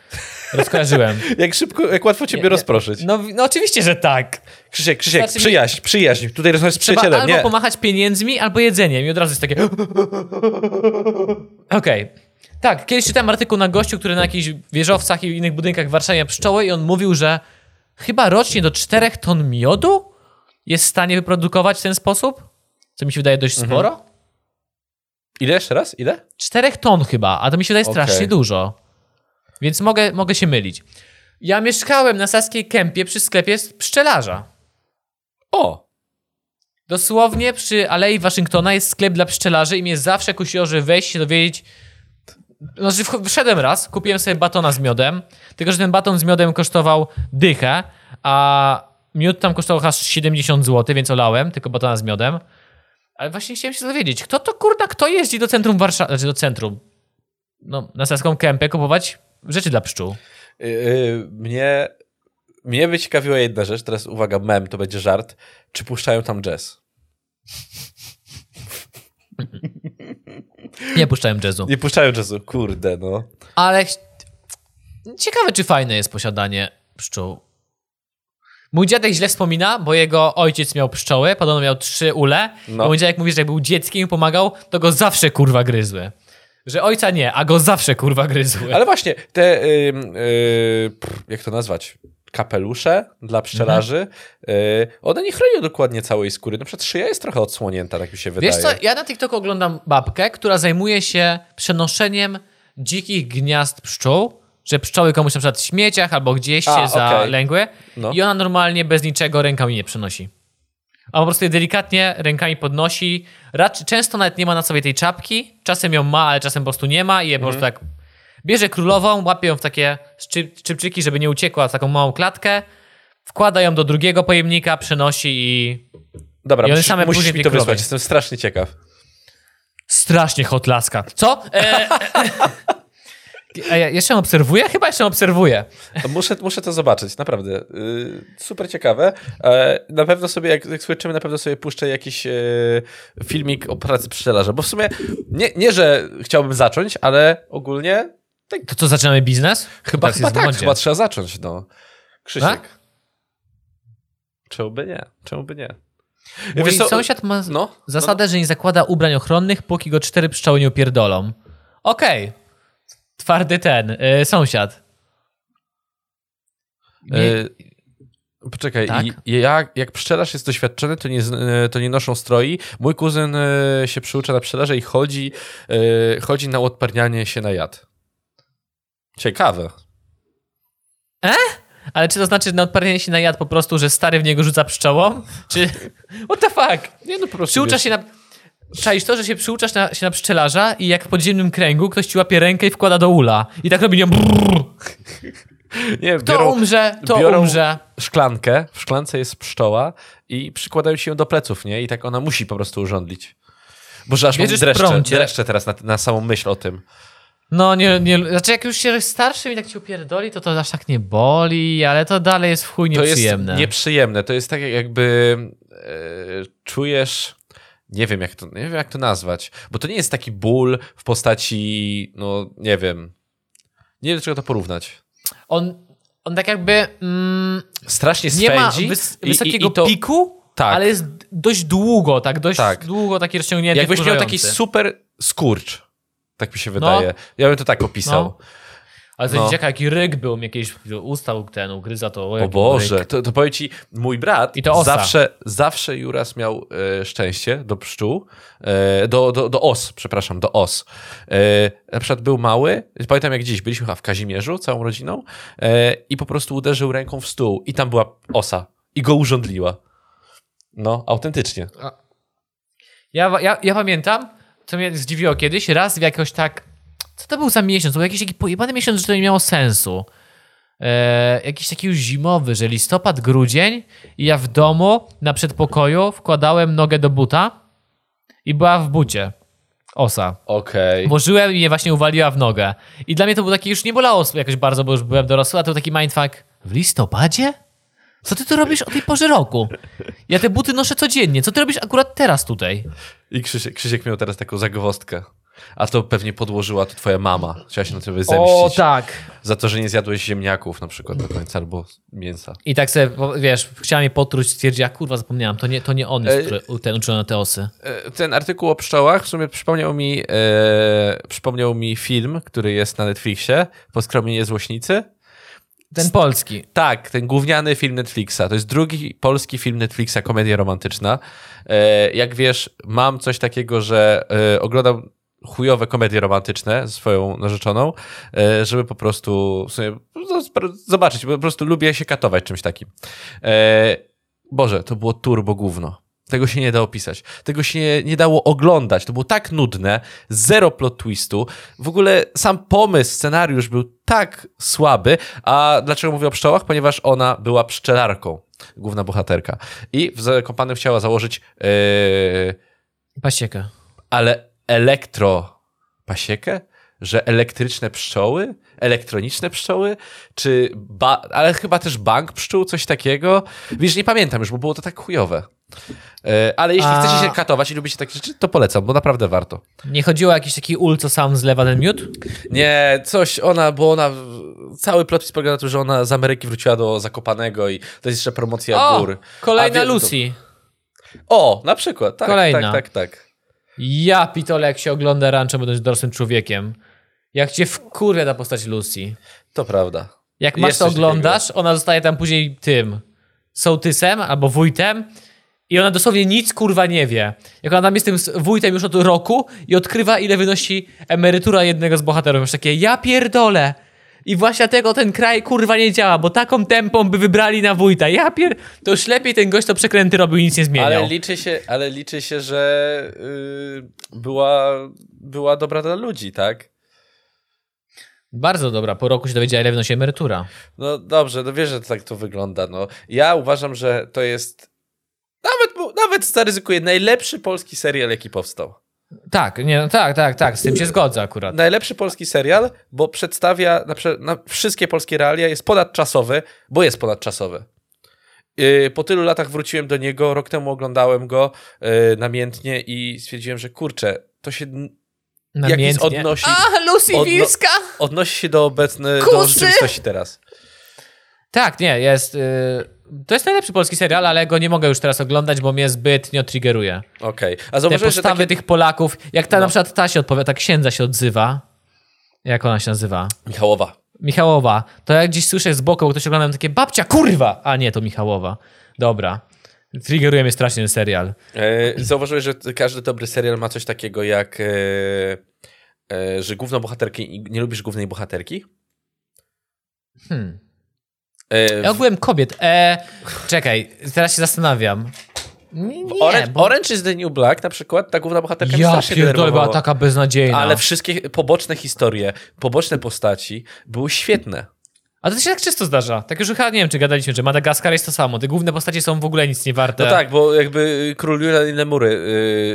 rozkojarzyłem. Jak szybko, jak łatwo ciebie Nie, nie. rozproszyć. No, no oczywiście, że tak. Krzysiek, Krzysiek, Znaczy mi- przyjaźń, przyjaźń. Tutaj rozmawiasz z przyjacielem, albo nie? pomachać pieniędzmi, albo jedzeniem. I od razu jest takie... Okej. Tak, kiedyś czytałem artykuł na gościu, który na jakichś wieżowcach i innych budynkach w Warszawie pszczoły i on mówił, że chyba rocznie do 4 ton miodu jest w stanie wyprodukować w ten sposób, co mi się wydaje dość Mhm. sporo. Ile jeszcze raz? Ile? 4 ton chyba, a to mi się wydaje strasznie Okej. dużo. Więc mogę, mogę się mylić. Ja mieszkałem na Saskiej Kępie przy sklepie pszczelarza. O! Dosłownie przy Alei Waszyngtona jest sklep dla pszczelarzy i mnie zawsze kusiło, żeby wejść się dowiedzieć. Znaczy, wszedłem raz, kupiłem sobie batona z miodem, tylko że ten baton z miodem kosztował dychę, a miód tam kosztował aż 70 zł, więc olałem, tylko batona z miodem. Ale właśnie chciałem się dowiedzieć, kto to kurna, kto jeździ do centrum Warszawy, znaczy do centrum, no, na Saską Kępę kupować rzeczy dla pszczół. Yy, mnie, mnie by ciekawiła jedna rzecz, teraz uwaga, mem, to będzie żart. Czy puszczają tam jazz? Nie puszczałem jazzu. Nie puszczają jazzu, kurde, no. Ale ciekawe, czy fajne jest posiadanie pszczół. Mój dziadek źle wspomina, bo jego ojciec miał pszczoły, podobno miał trzy ule. No. Mój dziadek mówi, że jak był dzieckiem i pomagał, to go zawsze kurwa gryzły. Że ojca nie, a go zawsze kurwa gryzły. Ale właśnie, te, yy, yy, pff, jak to nazwać? Kapelusze dla pszczelarzy, yy, one nie chronią dokładnie całej skóry. Na przykład szyja jest trochę odsłonięta, tak mi się wydaje. Wiesz co, ja na TikToku oglądam babkę, która zajmuje się przenoszeniem dzikich gniazd pszczół, że pszczoły komuś na przykład w śmieciach albo gdzieś A, się zalęgły No. i ona normalnie bez niczego rękami nie przenosi. A po prostu je delikatnie rękami podnosi. Raczej, często nawet nie ma na sobie tej czapki, czasem ją ma, ale czasem po prostu nie ma i je po prostu tak bierze królową, łapie ją w takie szczyp, szczypczyki, żeby nie uciekła w taką małą klatkę, wkłada ją do drugiego pojemnika, przenosi i Dobra, I one same musisz mi to królowej. wysłać, jestem strasznie ciekaw. Strasznie hot laska. Co? E, e, ja jeszcze obserwuję? Chyba jeszcze obserwuję. Muszę, muszę to zobaczyć, naprawdę. Yy, super ciekawe. E, na pewno sobie, jak, jak skończymy, na pewno sobie puszczę jakiś e, filmik o pracy pszczelarza, bo w sumie nie, nie, że chciałbym zacząć, ale ogólnie To co, zaczynamy biznes? chyba, chyba tak, chyba trzeba zacząć, no. Krzysiek. Tak? Czemu by nie? Czemu by nie? Mój Wiesz co, sąsiad ma no, zasadę, że nie zakłada ubrań ochronnych, póki go cztery pszczoły nie upierdolą. Okej. Twardy ten, y, sąsiad. Nie, e, Poczekaj, Tak? jak, jak pszczelarz jest doświadczony, to nie, e, to nie noszą stroi. Mój kuzyn e, się przyucza na pszczelarza i chodzi, e, chodzi na odparnianie się na jad. Ciekawe. ale czy to znaczy, na odparnienie się na jad po prostu, że stary w niego rzuca pszczołą? Czy... What the fuck? Nie no, po prostu. Przyuczasz wiesz, się na... Czaisz to, że się przyuczasz na, się na pszczelarza i jak w podziemnym kręgu ktoś ci łapie rękę i wkłada do ula. I tak robi nią... brrr. Nie, To biorą umrze, to biorą- umrze. szklankę, w szklance jest pszczoła i przykładają się ją do pleców, nie? I tak ona musi po prostu urządlić. Boże, aż mam Wierzysz w dreszcze, dreszcze teraz na, na samą myśl o tym. No nie, nie, znaczy jak już się starszym i tak ci upierdoli, to to aż tak nie boli, ale to dalej jest w chuj To jest nieprzyjemne. nieprzyjemne. To jest tak jakby e, czujesz... Nie wiem, jak to, nie wiem, jak to nazwać. Bo to nie jest taki ból w postaci, no, nie wiem. Nie wiem, do czego to porównać. On, on tak jakby mm, Strasznie nie ma wys, i- i- wysokiego i to, piku, Tak. ale jest dość długo, tak, dość Tak. długo taki rozciągnięty, Jakbyś miał taki super skurcz. Tak mi się wydaje. Ja bym to tak opisał. No. Ale to No. dzieciaka, jaki ryk był, mi jakieś ustał ten, ugryza to. O jaki Boże, to, to powiem ci, mój brat I to osa. zawsze, zawsze Juras miał e, szczęście do pszczół, e, do, do, do os, przepraszam, do os. E, na przykład był mały, pamiętam jak dziś, byliśmy chyba w Kazimierzu całą rodziną e, i po prostu uderzył ręką w stół i tam była osa i go urządliła. No, autentycznie. Ja, ja, ja pamiętam, co mnie zdziwiło kiedyś, raz w jakoś tak, co to był za miesiąc? Był jakiś taki pojebany miesiąc, że to nie miało sensu. E, jakiś taki już zimowy, że listopad, grudzień i ja w domu na przedpokoju wkładałem nogę do buta i była w bucie osa. Okej. Włożyłem i mnie właśnie uwaliła w nogę. I dla mnie to był taki, już nie bolało jakoś bardzo, bo już byłem dorosły, a to był taki mindfuck. W listopadzie? Co ty tu robisz o tej porze roku? Ja te buty noszę codziennie. Co ty robisz akurat teraz tutaj? I Krzysiek, Krzysiek miał teraz taką zagwozdkę. A to pewnie podłożyła to twoja mama. Chciała się na tobie zemścić. tak. Za to, że nie zjadłeś ziemniaków na przykład do końca, albo mięsa. I tak sobie, wiesz, chciała mnie potruć, stwierdziła, kurwa, zapomniałam, to nie, to nie on jest, Ej. który, ten uczył na te osy. E, Ten artykuł o pszczołach w sumie przypomniał mi, e, przypomniał mi film, który jest na Netflixie, Poskromienie Złośnicy. Ten polski. Tak, ten gówniany film Netflixa. To jest drugi polski film Netflixa, komedia romantyczna. E, jak wiesz, mam coś takiego, że e, oglądam chujowe komedie romantyczne ze swoją narzeczoną, e, żeby po prostu z- zobaczyć, bo po prostu lubię się katować czymś takim. E, Boże, to było turbo gówno. Tego się nie da opisać. Tego się nie, nie dało oglądać. To było tak nudne, zero plot twistu. W ogóle sam pomysł, scenariusz był tak słaby. A dlaczego mówię o pszczołach? Ponieważ ona była pszczelarką, główna bohaterka. I w Zakopanem chciała założyć yy, Pasiekę. ale elektro pasiekę? Że elektryczne pszczoły? Elektroniczne pszczoły? Czy ba- ale chyba też bank pszczół, coś takiego? Wiesz, nie pamiętam już, bo było to tak chujowe. E, ale jeśli A- chcecie się katować i lubicie takie rzeczy, to polecam, bo naprawdę warto. Nie chodziło o jakiś taki ul, co sam zlewa ten miód? Nie, coś ona, bo ona, cały plot polega na tym, że ona z Ameryki wróciła do Zakopanego i to jest jeszcze promocja O, gór. kolejna A wie- Lucy. O, na przykład, tak, Kolejna. tak, tak, tak. Ja pitole, jak się ogląda Rancho, będąc dorosłym człowiekiem. Jak cię wkurwia ta postać Lucy. To prawda. Jak masz to oglądasz, ona zostaje tam później tym sołtysem albo wójtem i ona dosłownie nic kurwa nie wie. Jak ona tam jest tym wójtem już od roku i odkrywa ile wynosi emerytura jednego z bohaterów. Już takie ja pierdolę. I właśnie dlatego ten kraj kurwa nie działa, bo taką tempą by wybrali na wójta. Ja pier... To już lepiej ten gość to przekręty robił i nic nie zmieniał. Ale liczy się, ale liczy się że yy, była, była dobra dla ludzi, tak? Bardzo dobra, po roku się dowiedziała ile wynosi emerytura. No dobrze, no wiesz, że tak to wygląda. No. Ja uważam, że to jest nawet, nawet zaryzykuję, najlepszy polski serial, jaki powstał. Tak, nie, no tak, tak, tak, z tym się zgodzę akurat. Najlepszy polski serial, bo przedstawia na, na wszystkie polskie realia, jest ponadczasowy, bo jest ponadczasowy. Yy, Po tylu latach wróciłem do niego, rok temu oglądałem go yy, namiętnie i stwierdziłem, że kurczę, to się Namiętnie. jest odnosi- A, Lucy odno- Wilska! odnosi się do obecnej, do rzeczywistości teraz. Tak, nie, jest. y, to jest najlepszy polski serial, ale go nie mogę już teraz oglądać, bo mnie zbytnio triggeruje. Okej. A Te zauważyłeś, że postawy takie... tych Polaków, jak ta No. na przykład ta się odpowiada, ta księdza się odzywa. Jak ona się nazywa? Michałowa. Michałowa. To jak gdzieś słyszę z boku, ktoś ogląda takie babcia, kurwa! A nie, to Michałowa. Dobra. Triggeruje mnie strasznie ten serial. E, zauważyłeś, że każdy dobry serial ma coś takiego jak, e, e, że główną bohaterkę, nie lubisz głównej bohaterki? Hmm. E, Ja w ogółem kobiet. E, czekaj, teraz się zastanawiam. Nie, nie Orange, bo... Orange is the New Black na przykład, ta główna bohaterka Ja strasznie pierdolę, była taka beznadziejna. Ale wszystkie poboczne historie, poboczne postaci były świetne. A to się tak często zdarza. Tak już chyba nie wiem, czy gadaliśmy, że Madagaskar jest to samo. Te główne postacie są w ogóle nic nie warte. No tak, bo jakby Król Julian i Lemury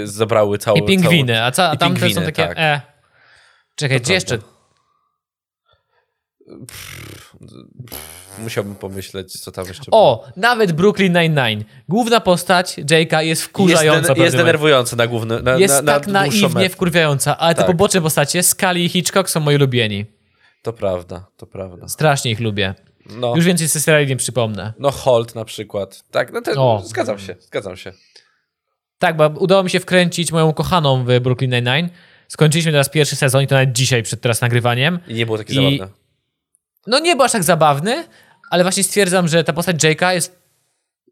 y, zabrały całą... I pingwiny, a, ca, a tamte są takie. tak. E. Czekaj, To gdzie jeszcze? prawda. Musiałbym pomyśleć, co tam jeszcze było. O, nawet Brooklyn Nine-Nine. Główna postać, Jake'a, jest wkurzająca. Jest, jest denerwująca na główny na, Jest na, na tak dłuższą naiwnie wkurwiająca, ale te Tak. poboczne postacie, Scully i Hitchcock są moi ulubieni. To prawda, to prawda. Strasznie ich lubię. No, Już więcej z seriali nie przypomnę. no Holt na przykład. Tak, no O. zgadzam się, zgadzam się. Tak, bo udało mi się wkręcić moją kochaną w Brooklyn Nine-Nine. Skończyliśmy teraz pierwszy sezon i to nawet dzisiaj, przed teraz nagrywaniem. I nie było takie I- zabawne. No nie był aż tak zabawny, ale właśnie stwierdzam, że ta postać Jake'a jest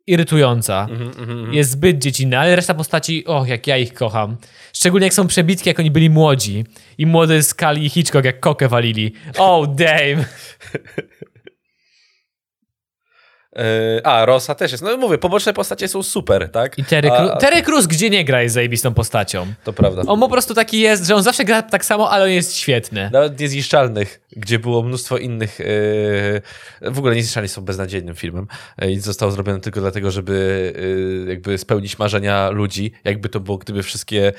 irytująca. Mhm, Jest zbyt dziecinna, ale reszta postaci, och, jak ja ich kocham. Szczególnie jak są przebitki, jak oni byli młodzi. I młody Scully i Hitchcock jak kokę walili. Oh, damn. E, a, Rosa też jest. No mówię, poboczne postacie są super, tak? I Terry, a, Cru- Terry Crews, gdzie nie gra, jest zajebistą postacią. To prawda. On po prostu taki jest, że on zawsze gra tak samo, ale on jest świetny. Nawet Niezniszczalnych, gdzie było mnóstwo innych. e, w ogóle Niezniszczalni są beznadziejnym filmem e, i został zrobiony tylko dlatego, żeby e, jakby spełnić marzenia ludzi. Jakby to było, gdyby wszystkie.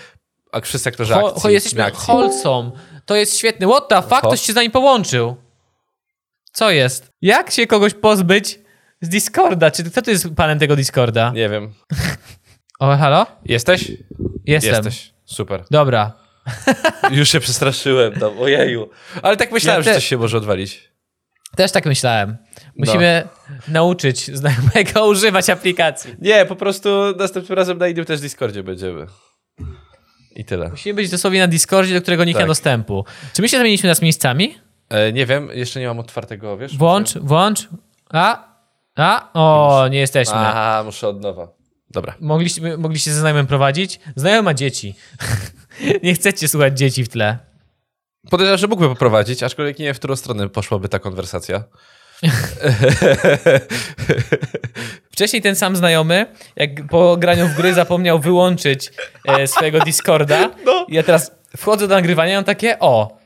A wszyscy aktorzy Ho, akcji, ho, jesteśmy akcji. wholesome. To jest świetny. What the fuck? Ho. Ktoś się z nami połączył. Co jest? Jak się kogoś pozbyć z Discorda? Czy kto to jest panem tego Discorda? Nie wiem. O, halo? Jesteś? Jestem. Jesteś. Super. Dobra. Już się przestraszyłem tam, ojeju. Ale tak myślałem, Ja że te- coś się może odwalić. Też tak myślałem. Musimy nauczyć znajomego używać aplikacji. Nie, po prostu następnym razem na innym też Discordzie będziemy. I tyle. Musimy być dosłownie na Discordzie, do którego nikt nie ma Tak. dostępu. Czy my się zamieniliśmy nas miejscami? E, nie wiem, jeszcze nie mam otwartego, wiesz? Włącz, włącz. A? A? O, nie jesteśmy. Aha, muszę od nowa. Dobra. Mogliście, mogliście ze znajomym prowadzić? Znajomy ma dzieci. nie chcecie słuchać dzieci w tle. Podejrzewam, że mógłby poprowadzić, aczkolwiek nie wiem, w którą stronę poszłaby ta konwersacja. Wcześniej ten sam znajomy, jak po graniu w gry zapomniał wyłączyć e, swojego Discorda. No. Ja teraz wchodzę do nagrywania i mam takie, o,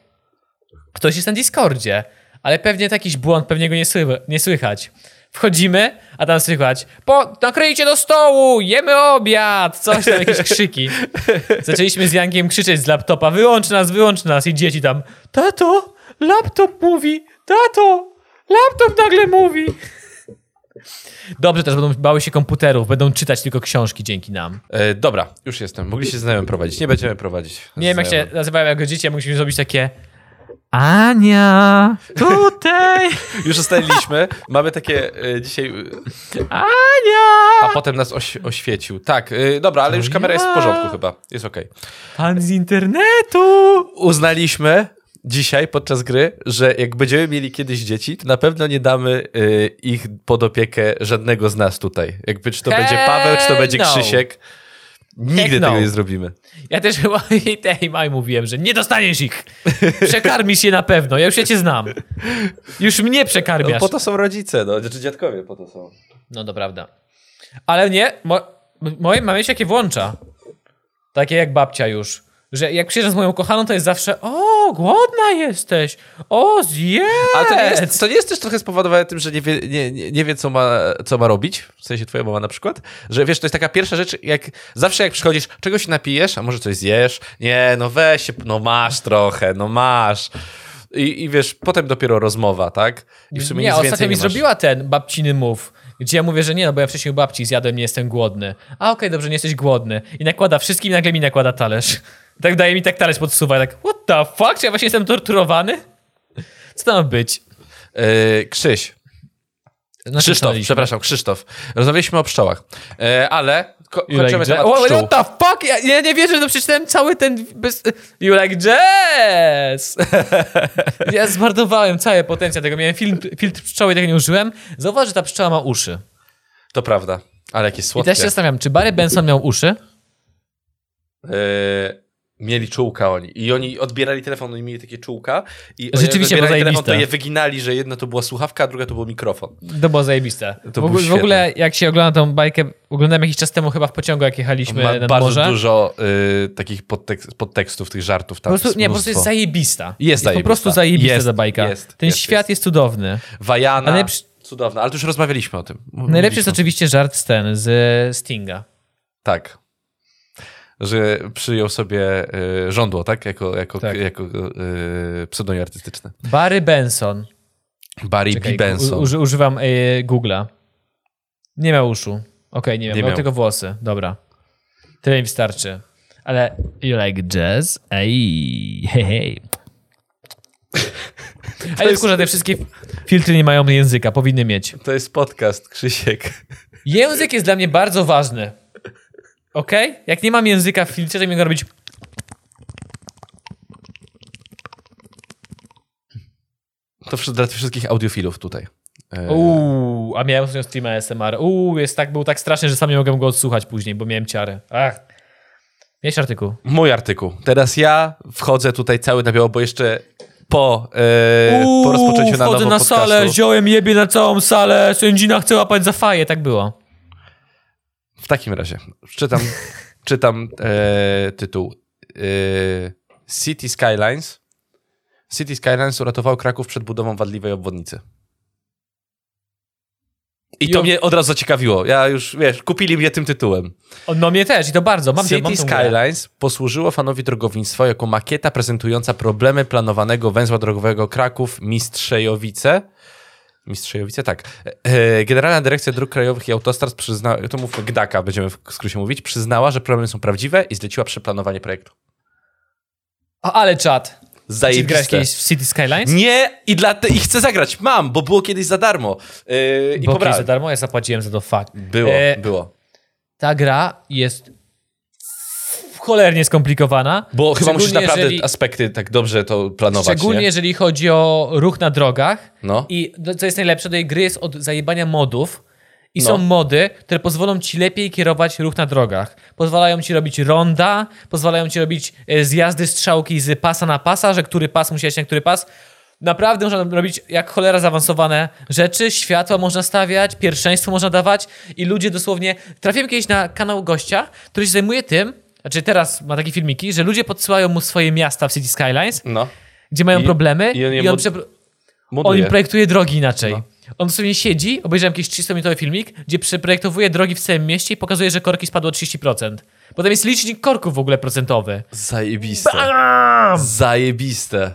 ktoś jest na Discordzie, ale pewnie to jakiś błąd, pewnie go nie, sły- nie słychać. Wchodzimy, a tam słychać, po, nakryjcie do stołu, jemy obiad, coś tam, jakieś krzyki. Zaczęliśmy z Jankiem krzyczeć z laptopa, wyłącz nas, wyłącz nas i dzieci tam, tato, laptop mówi, tato, laptop nagle mówi. Dobrze, też będą bały się komputerów, będą czytać tylko książki dzięki nam. E, dobra, już jestem. Mogliście znajomym prowadzić. Nie będziemy prowadzić. Nie wiem, jak się nazywają jako dzieci, a musimy zrobić takie Ania, tutaj, Już ustaliliśmy. Mamy takie e, dzisiaj... e, Ania, A potem nas oś, oświecił. Tak, e, dobra, ale już kamera jest w porządku chyba. Jest okej. pan z internetu. Uznaliśmy dzisiaj podczas gry, że jak będziemy mieli kiedyś dzieci, to na pewno nie damy ich pod opiekę żadnego z nas tutaj. Jakby czy to będzie Paweł, czy to będzie no. Krzysiek. Nigdy no. tego nie zrobimy. Ja też chyba i tej maj mówiłem, że nie dostaniesz ich. Przekarmisz je na pewno, ja już ja cię znam. Już mnie No, przekarmiasz. po to są rodzice, no, czy dziadkowie po to są. No to prawda. Ale nie, mo, moje mamy się jakie włącza. Takie jak babcia już. Że jak przyjeżdżam z moją kochaną, to jest zawsze o, głodna jesteś, o, zjedz. Ale to nie, jest, to nie jest też trochę spowodowane tym, że nie wie, nie, nie, nie wie co, ma, co ma robić? W sensie twoja mama na przykład? Że wiesz, to jest taka pierwsza rzecz, jak zawsze jak przychodzisz, czegoś się napijesz, a może coś zjesz? Nie, no weź się, no masz trochę, no masz. I, I wiesz, potem dopiero rozmowa, tak? I w sumie nie, nic ostatnio mi zrobiła ten babciny move, gdzie ja mówię, że nie, no bo ja wcześniej u babci zjadłem, nie jestem głodny. A okej, dobrze, nie jesteś głodny. I nakłada wszystkim i nagle mi nakłada talerz. Tak daje mi tak talerz podsuwa i tak, what the fuck, czy ja właśnie jestem torturowany? Co to ma być? Yy, Krzyś, Na Krzysztof, przepraszam, Krzysztof. Rozmawialiśmy o pszczołach, yy, ale ko- You kończymy like temat? Oh, pszczół. what the fuck? Ja, ja nie wierzę, że przeczytałem cały ten... Bez... You like jazz! ja zmarnowałem cały potencjał tego. Miałem film, filtr pszczoły, tego nie użyłem. Zauważ, że ta pszczoła ma uszy. To prawda, ale jakie I słodkie. teraz się zastanawiam, czy Barry Benson miał uszy? Yy, mieli czułka oni. I oni odbierali telefon, oni mieli takie czułka. I Rzeczywiście, było odbierali telefon, to zajebiste. je wyginali, że jedno to była słuchawka, a druga to był mikrofon. To było zajebiste. To w, ogóle, w ogóle, jak się ogląda tą bajkę, oglądałem jakiś czas temu chyba w pociągu, jak jechaliśmy Ma nad bardzo morze. dużo y, takich podtek- podtekstów, tych żartów Po tam. prostu, jest nie, po prostu jest zajebista. Jest po prostu zajebista. zajebista Jest, ta bajka. jest, Ten jest, świat jest. jest, cudowny. Wajana, Ale cudowna, ale to już rozmawialiśmy o tym. M- Najlepszy jest mówiliśmy. oczywiście żart z ten, z Stinga. Tak. Że przyjął sobie y, żądło, tak? Jako, jako, Tak. jako y, pseudonim artystyczny. Barry Benson. Barry Czekaj, B. Benson. Uży, używam y, Google'a. Nie miał uszu. Okej, nie miał. Nie miał miał. tylko włosy. Dobra. Tyle mi wystarczy. Ale you like jazz? Ej, hej, hej. Ale jest- wkurza, te wszystkie filtry nie mają języka, powinny mieć. To jest podcast, Krzysiek. Język jest dla mnie bardzo ważny. Ok? Jak nie mam języka w filtrze, to mi go robić. To wszy- dla wszystkich audiofilów tutaj. E, Uuu, a miałem ostatnio streama SMR. Uuu, jest tak, był tak straszny, że sam nie mogłem go odsłuchać później, bo miałem ciary. Ach. Miałeś artykuł. Mój artykuł. Teraz ja wchodzę tutaj cały na biało, bo jeszcze po, e, po rozpoczęciu na wchodzę nowo na podcastu. salę, ziołem jebie na całą salę, sędzina chce łapać za faję, tak było. W takim razie, czytam, czytam e, tytuł. E, City Skylines. City Skylines uratował Kraków przed budową wadliwej obwodnicy. I to mnie od razu zaciekawiło. Ja już, wiesz, kupili mnie tym tytułem. No mnie też i to bardzo, mam City mam tą grę. Skylines posłużyło fanowi drogownictwa jako makieta prezentująca problemy planowanego węzła drogowego Kraków Mistrzejowice. Mistrzejowice, tak. E, Generalna Dyrekcja Dróg Krajowych i Autostrad przyznała, to mówmy GDAKA, będziemy w skrócie mówić, przyznała, że problemy są prawdziwe i zleciła przeplanowanie projektu. O, ale czat. Czy grałeś Zajebiste. kiedyś w City Skylines? Nie, i, dla te, i chcę zagrać. Mam, bo było kiedyś za darmo. Yy, I Bo kiedyś za darmo, ja zapłaciłem za to fuck. Było, E, było. Ta gra jest cholernie skomplikowana. Bo chyba musisz naprawdę jeżeli- aspekty tak dobrze to planować, Szczególnie nie? jeżeli chodzi o ruch na drogach. No. I to, co jest najlepsze, tej gry jest od zajebania modów. I No. są mody, które pozwolą ci lepiej kierować ruch na drogach. Pozwalają ci robić ronda, pozwalają ci robić e, zjazdy strzałki z pasa na pasa, że który pas musi na który pas. Naprawdę można robić jak cholera zaawansowane rzeczy, światła można stawiać, pierwszeństwo można dawać i ludzie dosłownie... Trafiłem kiedyś na kanał gościa, który się zajmuje tym, znaczy teraz ma takie filmiki, że ludzie podsyłają mu swoje miasta w City Skylines, No. gdzie mają I- problemy i on i on, przepro- on Moduje. projektuje drogi inaczej. No. On dosłownie siedzi, obejrzałem jakiś 300-minutowy filmik, gdzie przeprojektowuje drogi w całym mieście i pokazuje, że korki spadło o 30%. Potem jest licznik korków w ogóle procentowy. Zajebiste. Bam! Zajebiste.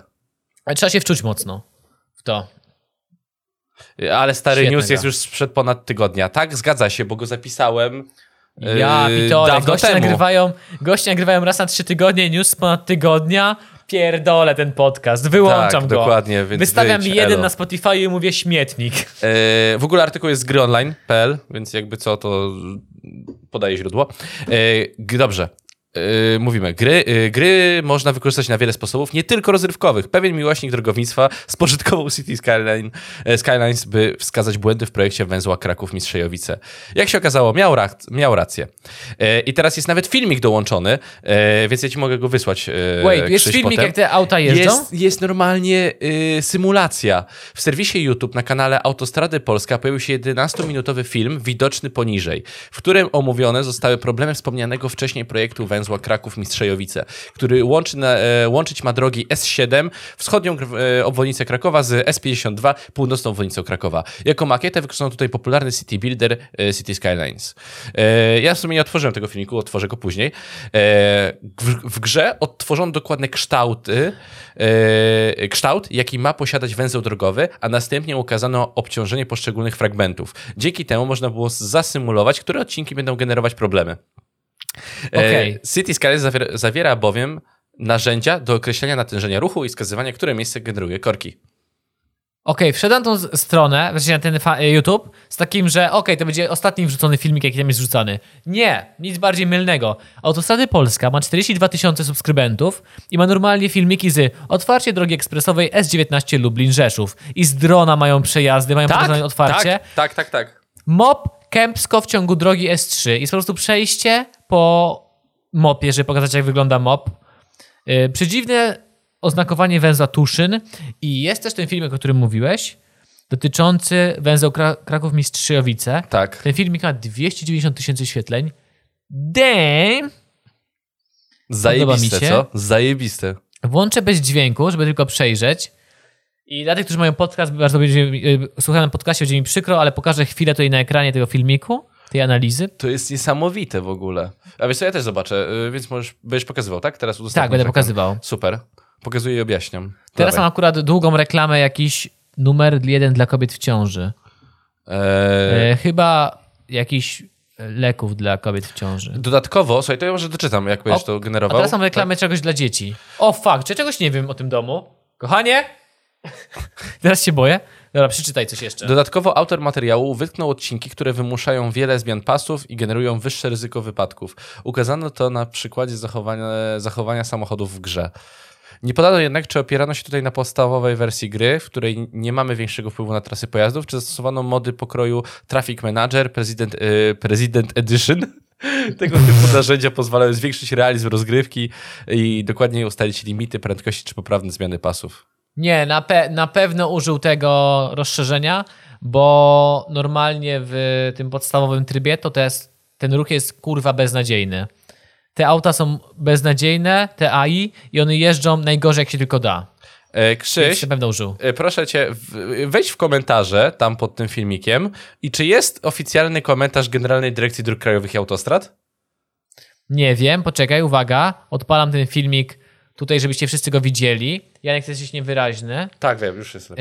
Ale trzeba się wczuć mocno w to. Ale stary Świetna news jest już sprzed ponad tygodnia. Tak, zgadza się, bo go zapisałem Ja, yy, pitole, dawno goście temu. nagrywają, goście nagrywają raz na trzy tygodnie, news z ponad tygodnia. Pierdolę ten podcast, wyłączam Tak, go. dokładnie, więc Wystawiam wyjdź, jeden elo. na Spotify i mówię śmietnik. E, w ogóle artykuł jest z gryonline.pl, więc jakby co, to podaję źródło. G- dobrze. E, mówimy, gry, e, gry można wykorzystać na wiele sposobów, nie tylko rozrywkowych. Pewien miłośnik drogownictwa spożytkował City Skyline, e, Skylines, by wskazać błędy w projekcie węzła Kraków-Mistrzejowice. Jak się okazało, miał, rac- miał rację. E, I teraz jest nawet filmik dołączony, e, więc ja ci mogę go wysłać. Wait, jest filmik, potem. jak te auta jeżdżą? Jest, jest normalnie y, symulacja. W serwisie YouTube na kanale Autostrady Polska pojawił się 11-minutowy film widoczny poniżej, w którym omówione zostały problemy wspomnianego wcześniej projektu węzła Kraków-Mistrzejowice, który łączy na, e, łączyć ma drogi S7, wschodnią e, obwodnicę Krakowa z S52, północną obwodnicą Krakowa. Jako makietę wykorzystono tutaj popularny city builder e, City Skylines. Ja w sumie nie otworzyłem tego filmiku, otworzę go później. W, grze odtworzono dokładne kształty, kształt, jaki ma posiadać węzeł drogowy, a następnie ukazano obciążenie poszczególnych fragmentów. Dzięki temu można było zasymulować, które odcinki będą generować problemy. E, Okej. City Skylines zawiera, zawiera bowiem narzędzia do określenia natężenia ruchu i wskazywania, które miejsce generuje korki. Okej, wszedłem na tą stronę, znaczy na ten fa- YouTube, z takim, że okej, to będzie ostatni wrzucony filmik, jaki tam jest wrzucany. Nie, nic bardziej mylnego. Autostrady Polska ma 42 tysiące subskrybentów i ma normalnie filmiki z otwarcie drogi ekspresowej S19 Lublin-Rzeszów. I z drona mają przejazdy, mają pokazane otwarcie. tak, tak, tak, tak. Mop Kępsko w ciągu drogi S3. Jest po prostu przejście po mopie, żeby pokazać, jak wygląda mop. Yy, Przedziwne oznakowanie węzła Tuszyn i jest też ten filmik, o którym mówiłeś, dotyczący węzeł Kra- Kraków-Mistrzyjowice. Tak. Ten filmik ma 290 tysięcy świetleń. Damn! Zajebiste, co? Zajebiste. Włączę bez dźwięku, żeby tylko przejrzeć. I dla tych, którzy mają podcast, bardzo będzie, y, słuchają na podcastie, będzie mi przykro, ale pokażę chwilę tutaj na ekranie tego filmiku, tej analizy. To jest niesamowite w ogóle. A wiesz co, ja też zobaczę, y, więc możesz, będziesz pokazywał, tak? Teraz Tak, będę pokazywał. Super. Pokazuję i objaśniam. Teraz Dawaj. mam akurat długą reklamę, jakiś numer jeden dla kobiet w ciąży. Eee, E, chyba jakiś leków dla kobiet w ciąży. Dodatkowo, słuchaj, to ja może doczytam, jak będziesz to A generował. teraz mam reklamę czegoś dla dzieci. O czy ja czegoś nie wiem o tym domu? Kochanie? teraz się boję. Dobra, przeczytaj coś jeszcze. Dodatkowo autor materiału wytknął odcinki, które wymuszają wiele zmian pasów i generują wyższe ryzyko wypadków. Ukazano to na przykładzie zachowania, zachowania samochodów w grze. Nie podano jednak, czy opierano się tutaj na podstawowej wersji gry, w której nie mamy większego wpływu na trasy pojazdów, czy zastosowano mody pokroju Traffic Manager, President, y, President Edition. Tego typu narzędzia pozwalają zwiększyć realizm rozgrywki i dokładniej ustalić limity prędkości czy poprawne zmiany pasów. Nie, na, pe na pewno użył tego rozszerzenia, bo normalnie w tym podstawowym trybie to, jest, ten ruch jest kurwa beznadziejny. Te auta są beznadziejne, te AI, i one jeżdżą najgorzej jak się tylko da. E, Krzyś, się pewno użył. e, proszę cię, wejdź w komentarze tam pod tym filmikiem i czy jest oficjalny komentarz Generalnej Dyrekcji Dróg Krajowych i Autostrad? Nie wiem, poczekaj, uwaga. Odpalam ten filmik tutaj, żebyście wszyscy go widzieli. Janek, jesteś niewyraźny. Tak, wiem, już jest. Yy,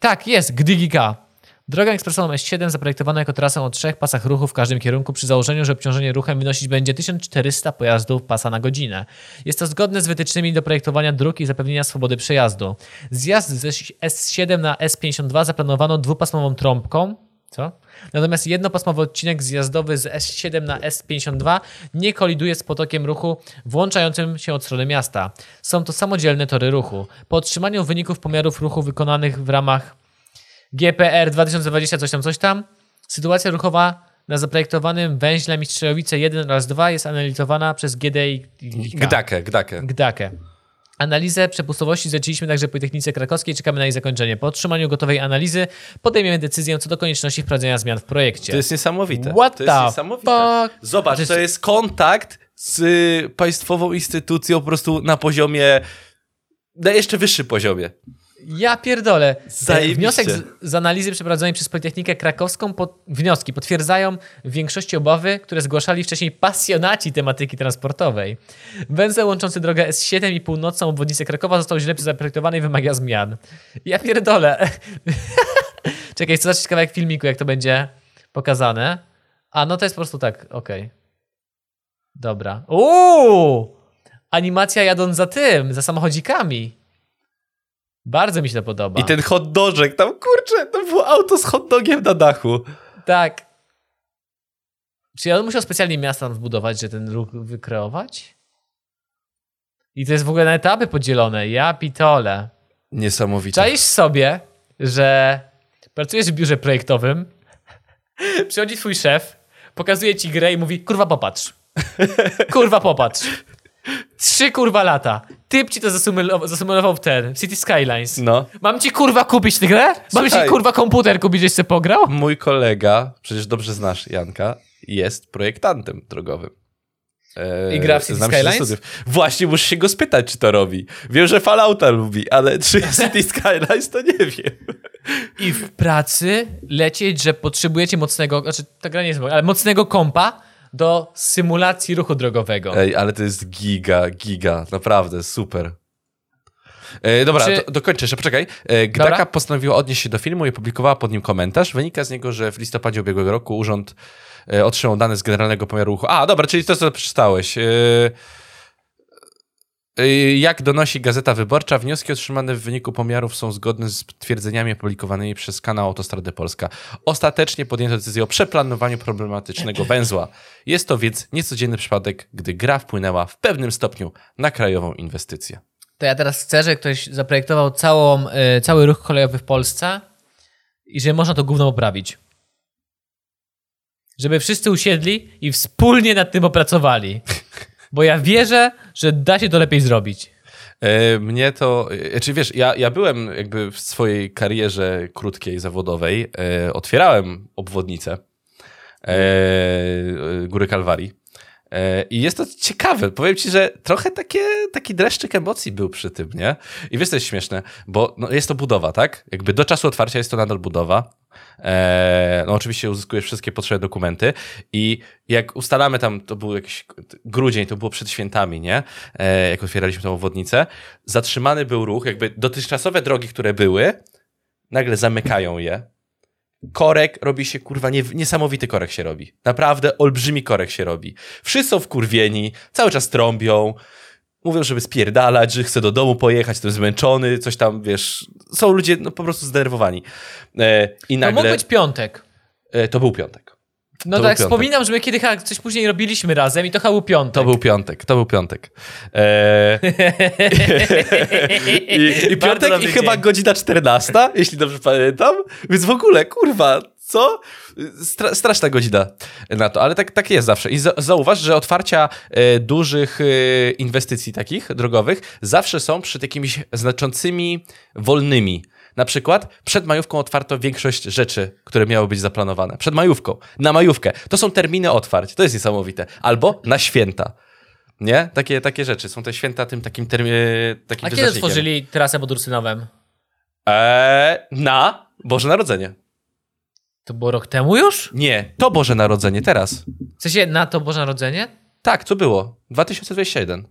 tak, jest, Gdygika. Droga ekspresową S7 zaprojektowana jako trasę o trzech pasach ruchu w każdym kierunku przy założeniu, że obciążenie ruchem wynosić będzie 1400 pojazdów pasa na godzinę. Jest to zgodne z wytycznymi do projektowania dróg i zapewnienia swobody przejazdu. Zjazd ze S7 na S52 zaplanowano dwupasmową trąbką, co? Natomiast jednopasmowy odcinek zjazdowy z S7 na S52 nie koliduje z potokiem ruchu włączającym się od strony miasta. Są to samodzielne tory ruchu. Po otrzymaniu wyników pomiarów ruchu wykonanych w ramach GPR 2020 coś tam, coś tam, sytuacja ruchowa na zaprojektowanym węźle Mistrzowice 1 oraz 2 jest analizowana przez GDI Gdakę, Gdakę. Gdakę. Analizę przepustowości zleciliśmy także Politechnice Krakowskiej. Czekamy na jej zakończenie. Po otrzymaniu gotowej analizy podejmiemy decyzję co do konieczności wprowadzenia zmian w projekcie. To jest niesamowite. What to jest niesamowite. fuck? Zobacz, Znaczy- to jest kontakt z y, państwową instytucją po prostu na poziomie, na jeszcze wyższym poziomie. Ja pierdolę. Zajebiście. Wniosek z, z analizy przeprowadzonej przez Politechnikę Krakowską, pod, wnioski potwierdzają w większości obawy, które zgłaszali wcześniej pasjonaci tematyki transportowej. Węzeł łączący drogę S7 i północną obwodnicę Krakowa został źle zaprojektowany i wymaga zmian. Ja pierdolę. Czekaj, chcę zobaczyć kawałek filmiku, jak to będzie pokazane. A, no to jest po prostu tak, okej. Dobra. Uuu! Animacja jadąc za tym, za samochodzikami. Bardzo mi się to podoba. I ten hot dożek, tam kurczę, to było auto z hot dogiem na dachu. Tak. Czy on musiał specjalnie miasta tam zbudować, że ten ruch wykreować? I to jest w ogóle na etapy podzielone. Ja pitole. Niesamowite. Czaisz sobie, że pracujesz w biurze projektowym, przychodzi twój szef, pokazuje ci grę i mówi, kurwa popatrz. Kurwa popatrz. Trzy kurwa lata. Typ ci to zasymulował w ten, w City Skylines. No. Mam ci kurwa kupić tę grę? Mam ci Słuchaj. kurwa komputer kupić, żeś sobie pograł? Mój kolega, przecież dobrze znasz Janka, jest projektantem drogowym. E, I gra w City znam się ze Skylines? studiów. Właśnie, muszę się go spytać, czy to robi. Wiem, że Fallouta lubi, ale czy City Skylines, to nie wiem. I w pracy lecieć, że potrzebujecie mocnego, znaczy ta gra nie jest, ale mocnego kompa do symulacji ruchu drogowego. Ej, ale to jest giga, giga, naprawdę, super. E, dobra, Czy- do, dokończę jeszcze, poczekaj. E, Gdaka Dobra. postanowiła odnieść się do filmu i opublikowała pod nim komentarz. Wynika z niego, że w listopadzie ubiegłego roku urząd e, otrzymał dane z Generalnego Pomiaru Ruchu. A, dobra, czyli to, co przeczytałeś. E, jak donosi Gazeta Wyborcza, wnioski otrzymane w wyniku pomiarów są zgodne z twierdzeniami opublikowanymi przez kanał Autostrady Polska. Ostatecznie podjęto decyzję o przeplanowaniu problematycznego węzła. Jest to więc niecodzienny przypadek, gdy gra wpłynęła w pewnym stopniu na krajową inwestycję. To ja teraz chcę, że ktoś zaprojektował całą, y, cały ruch kolejowy w Polsce i że można to gówno poprawić. Żeby wszyscy usiedli i wspólnie nad tym opracowali. Bo ja wierzę, że da się to lepiej zrobić. E, Mnie to, e, czy wiesz, ja, ja byłem jakby w swojej karierze krótkiej, zawodowej, e, otwierałem obwodnicę Góry Kalwarii. I jest to ciekawe. Powiem ci, że trochę takie, taki dreszczyk emocji był przy tym, nie? I wiesz, co jest śmieszne, bo no, jest to budowa, tak? Jakby do czasu otwarcia jest to nadal budowa. E, no oczywiście uzyskujesz wszystkie potrzebne dokumenty i jak ustalamy tam, to był jakiś grudzień, to było przed świętami, nie? E, jak otwieraliśmy tą obwodnicę, zatrzymany był ruch, jakby dotychczasowe drogi, które były, nagle zamykają je. Korek robi się, kurwa, nie, niesamowity korek się robi. Naprawdę olbrzymi korek się robi. Wszyscy są wkurwieni, cały czas trąbią, mówią, żeby spierdalać, że chce do domu pojechać, jestem zmęczony, coś tam, wiesz, są ludzie no, po prostu zdenerwowani. E, I To nagle... mógł być piątek. e, to był piątek. No To tak, wspominam, że my kiedyś coś później robiliśmy razem i to chyba był piątek. To był piątek, to był piątek. E, I, i piątek i chyba dzień. godzina 14, jeśli dobrze pamiętam. Więc w ogóle, kurwa, Co? Stra straszna godzina na to, ale tak, tak jest zawsze. I za zauważ, że otwarcia e, dużych e, inwestycji takich drogowych zawsze są przed jakimiś znaczącymi wolnymi. Na przykład przed majówką otwarto większość rzeczy, które miały być zaplanowane. Przed majówką, na majówkę. To są terminy otwarć. To jest niesamowite. Albo na święta. Nie? Takie, takie rzeczy. Są te święta tym takim terminie. Takim A kiedy otworzyli trasę pod Ursynowem? Eee, na Boże Narodzenie. To było rok temu już? Nie, to Boże Narodzenie, teraz. W sensie na to Boże Narodzenie? Tak, co było? 2021.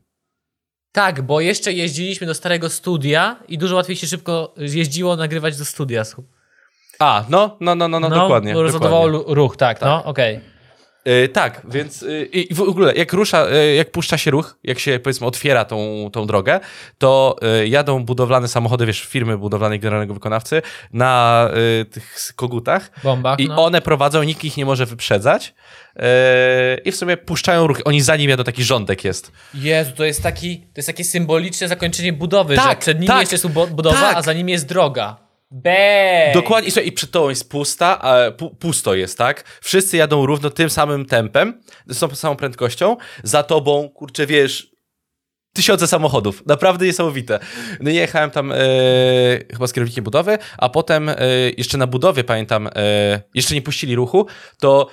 Tak, bo jeszcze jeździliśmy do starego studia i dużo łatwiej się szybko jeździło nagrywać do studia. A, no, no, no, no, no, dokładnie. bo rozładowało dokładnie. ruch, tak, no, okej. Yy, tak, więc yy, i w ogóle jak rusza, yy, jak puszcza się ruch, jak się powiedzmy otwiera tą, tą drogę, to jadą budowlane samochody, wiesz, firmy budowlanej generalnego wykonawcy na tych kogutach Bombach, i no. one prowadzą, nikt ich nie może wyprzedzać i w sumie puszczają ruch. Oni za nim jadą, taki rządek jest. Jezu, to jest, taki, to jest takie symboliczne zakończenie budowy, Tak, że przed nimi tak, jeszcze jest bu- budowa, tak. a za nimi jest droga. Bej! Dokładnie, i, słuchaj, i przed tobą jest pusta, pu, pusto jest, tak? Wszyscy jadą równo tym samym tempem, z tą samą prędkością, za tobą, kurczę, wiesz, tysiące samochodów. Naprawdę niesamowite. No i jechałem tam e, chyba z kierownikiem budowy, a potem e, jeszcze na budowie, pamiętam, e, jeszcze nie puścili ruchu, to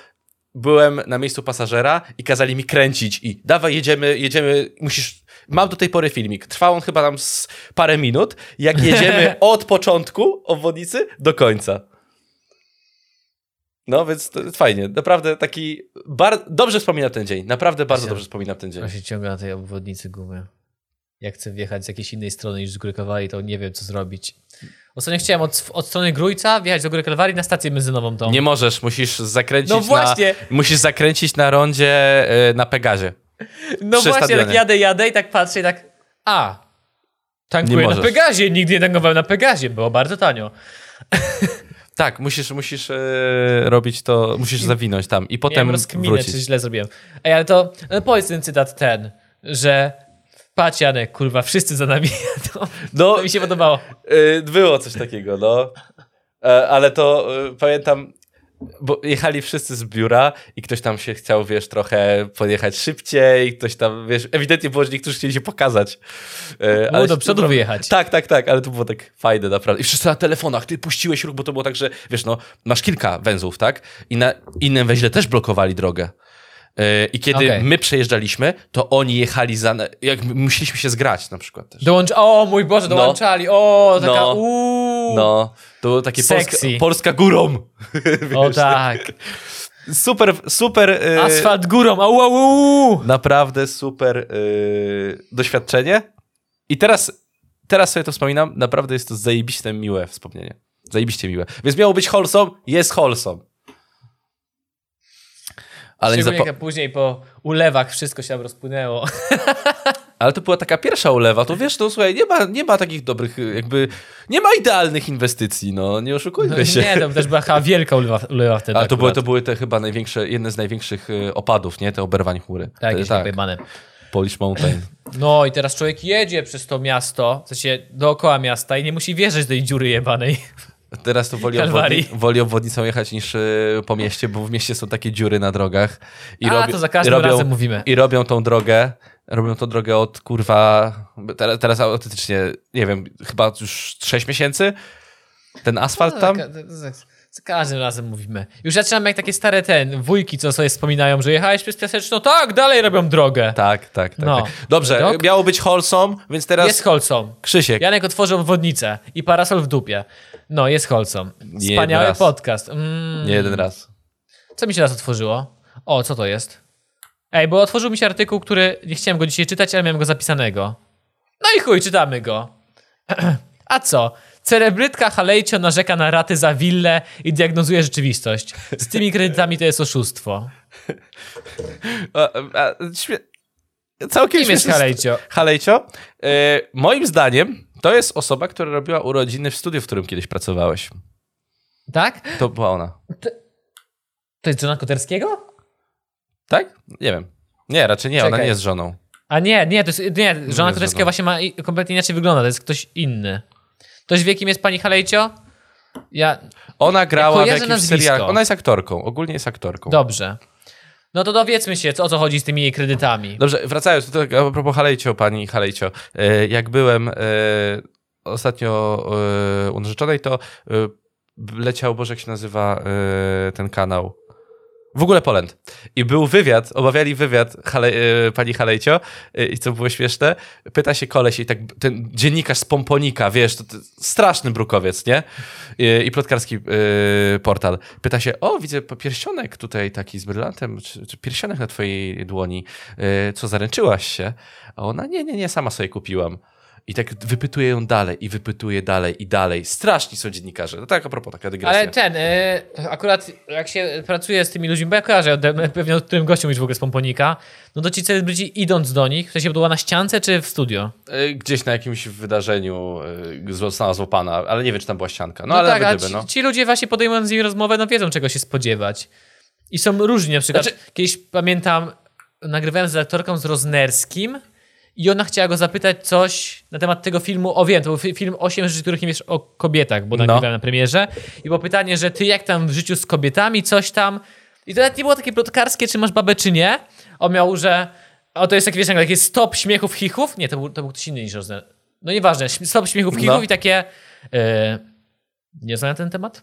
byłem na miejscu pasażera i kazali mi kręcić i dawaj, jedziemy, jedziemy, musisz... Mam do tej pory filmik. Trwał on chyba tam z parę minut, jak jedziemy od początku obwodnicy do końca. No, więc fajnie. Naprawdę taki... Bar... Dobrze wspominam ten dzień. Naprawdę bardzo dobrze wspominam ten dzień. Ja się ciągle na tej obwodnicy gumy. Jak chcę wjechać z jakiejś innej strony niż z Góry Kalwarii, to nie wiem, co zrobić. Ostatnio chciałem od, od strony Grójca wjechać do Góry Kalwarii na stację benzynową tą. Nie możesz, musisz zakręcić No właśnie. na... Musisz zakręcić na rondzie y, na Pegazie. No przy właśnie, stadionie. tak jadę, jadę i tak patrzę i tak a, tankuję na. Pegazie. Nigdy nie tankowałem na Pegazie, było bardzo tanio. Tak, musisz, musisz e, robić to, musisz zawinąć tam i potem rozkminę, wrócić. czy źle zrobiłem. Ej, ale to no powiedz ten cytat ten, że patrz Janek, kurwa, wszyscy za nami jadą. No, To mi się podobało. e, było coś takiego, no. E, ale to pamiętam, bo jechali wszyscy z biura i ktoś tam się chciał, wiesz, trochę podjechać szybciej, ktoś tam, wiesz, ewidentnie było, że niektórzy chcieli się pokazać. E, Było do się- przodu wyjechać. Tak, tak, tak, ale to było tak fajne naprawdę. I wszyscy na telefonach, ty puściłeś ruch, bo to było tak, że wiesz, no, masz kilka węzłów, tak? I na innym węźle też blokowali drogę. Yy, I kiedy Okej. my przejeżdżaliśmy, to oni jechali za. Jak musieliśmy się zgrać na przykład też. Dołącz... O mój Boże, No. dołączali. O, taka No. uuu. No, to było takie Polska. Polska górą. O Wiesz, tak. Super, super. yy, Asfalt górą. Au, au, au. Naprawdę super yy, doświadczenie. I teraz, teraz sobie to wspominam, naprawdę jest to zajebiste, miłe wspomnienie. Zajebiście miłe. Więc miało być wholesome, jest wholesome. Ale, nie zapo- później po ulewach wszystko się tam rozpłynęło. Ale to była taka pierwsza ulewa, to wiesz, no słuchaj, nie ma, nie ma takich dobrych, jakby, nie ma idealnych inwestycji, no, nie oszukujmy się. Nie, to też była chyba wielka ulewa, ulewa wtedy Ale to były, to były te chyba największe, jedne z największych y, opadów, nie? Te oberwań chmury. Tak, Te- tak. pojebane. Polish Mountain. No i teraz człowiek jedzie przez to miasto, w sensie dookoła miasta i nie musi wjeżdżać do tej dziury jebanej. Teraz to woli, obwodni, woli obwodnicą jechać niż y, po mieście, bo w mieście są takie dziury na drogach. I A, to za każdym robią, razem mówimy. I robią tą drogę, robią tą drogę od kurwa, teraz, teraz autentycznie, nie wiem, chyba już 6 miesięcy, ten asfalt tam. Za, za, każdym razem mówimy. Już zaczynamy jak takie stare ten, wujki, co sobie wspominają, że jechałeś przez piaseczną, tak, dalej robią drogę. Tak, tak, tak. No. tak. Dobrze, Rok? miało być wholesome, więc teraz Jest Holcom. Krzysiek. Janek otworzył obwodnicę i parasol w dupie. No, jest Holcom. Wspaniały podcast. Mm. Nie jeden raz. Co mi się raz otworzyło? O, co to jest? Ej, bo otworzył mi się artykuł, który nie chciałem go dzisiaj czytać, ale miałem go zapisanego. No i chuj, czytamy go. A co? Celebrytka Halejcio narzeka na raty za willę i diagnozuje rzeczywistość. Z tymi kredytami to jest oszustwo. A, a, śmie... Całkiem Kim jest Halejcio? Halejcio? E, moim zdaniem to jest osoba, która robiła urodziny w studiu, w którym kiedyś pracowałeś. Tak? To była ona. To jest żona Koterskiego? Tak? Nie wiem. Nie, raczej nie, ona Czekaj. nie jest żoną. A nie, nie, to jest, nie, żona żona. właśnie ma i- kompletnie inaczej wygląda, to jest ktoś inny. Ktoś wie, kim jest pani Halejcio? Ja... Ona grała w kojarzę jakimś nazwisko. serialu. Ona jest aktorką, ogólnie jest aktorką. Dobrze. No to dowiedzmy się, co, o co chodzi z tymi jej kredytami. Dobrze, wracając do tego, a propos Halejcio, pani Halejcio. e, Jak byłem e, ostatnio e, u narzeczonej, to e, leciał, Boże, jak się nazywa e, ten kanał? W ogóle Poland. I był wywiad, omawiali wywiad Hale, e, pani Halejcio e, i co było śmieszne, pyta się koleś i tak ten dziennikarz z Pomponika, wiesz, to, to straszny brukowiec, nie? I, i plotkarski e, portal. Pyta się, o widzę pierścionek tutaj taki z brylantem, czy, czy pierścionek na twojej dłoni, e, co zaręczyłaś się? A ona, nie, nie, nie, sama sobie kupiłam. I tak wypytuje ją dalej i wypytuje dalej i dalej. Straszni są dziennikarze. No tak a propos, taka dygresja. Ale ten, y, akurat jak się pracuje z tymi ludźmi, bo ja kojarzę pewnie o którym gościu mówisz w ogóle z Pomponika, no to ci celebryci idąc do nich, w sensie to była na ściance czy w studio? E, Gdzieś na jakimś wydarzeniu e, została złapana, ale nie wiem, czy tam była ścianka. No, No, ale tak, nawet ci, gdyby, no. ci ludzie właśnie podejmując z nimi rozmowę, no wiedzą czego się spodziewać. I są różni, na przykład Znaczy- kiedyś pamiętam, nagrywałem z aktorką z Roznerskim i ona chciała go zapytać coś na temat tego filmu, o wiem, to był fi- film 8 rzeczy, których nie wiesz o kobietach, bo No. nagrywałem na premierze i było pytanie, że ty jak tam w życiu z kobietami, coś tam i to nawet nie było takie plotkarskie, czy masz babę, czy nie. On miał, że o to jest jak wiesz, jak takie stop śmiechów, chichów, nie, to był, to był ktoś inny niż Rozner. No nieważne, stop śmiechów, chichów No. i takie e, nie znam na ten temat.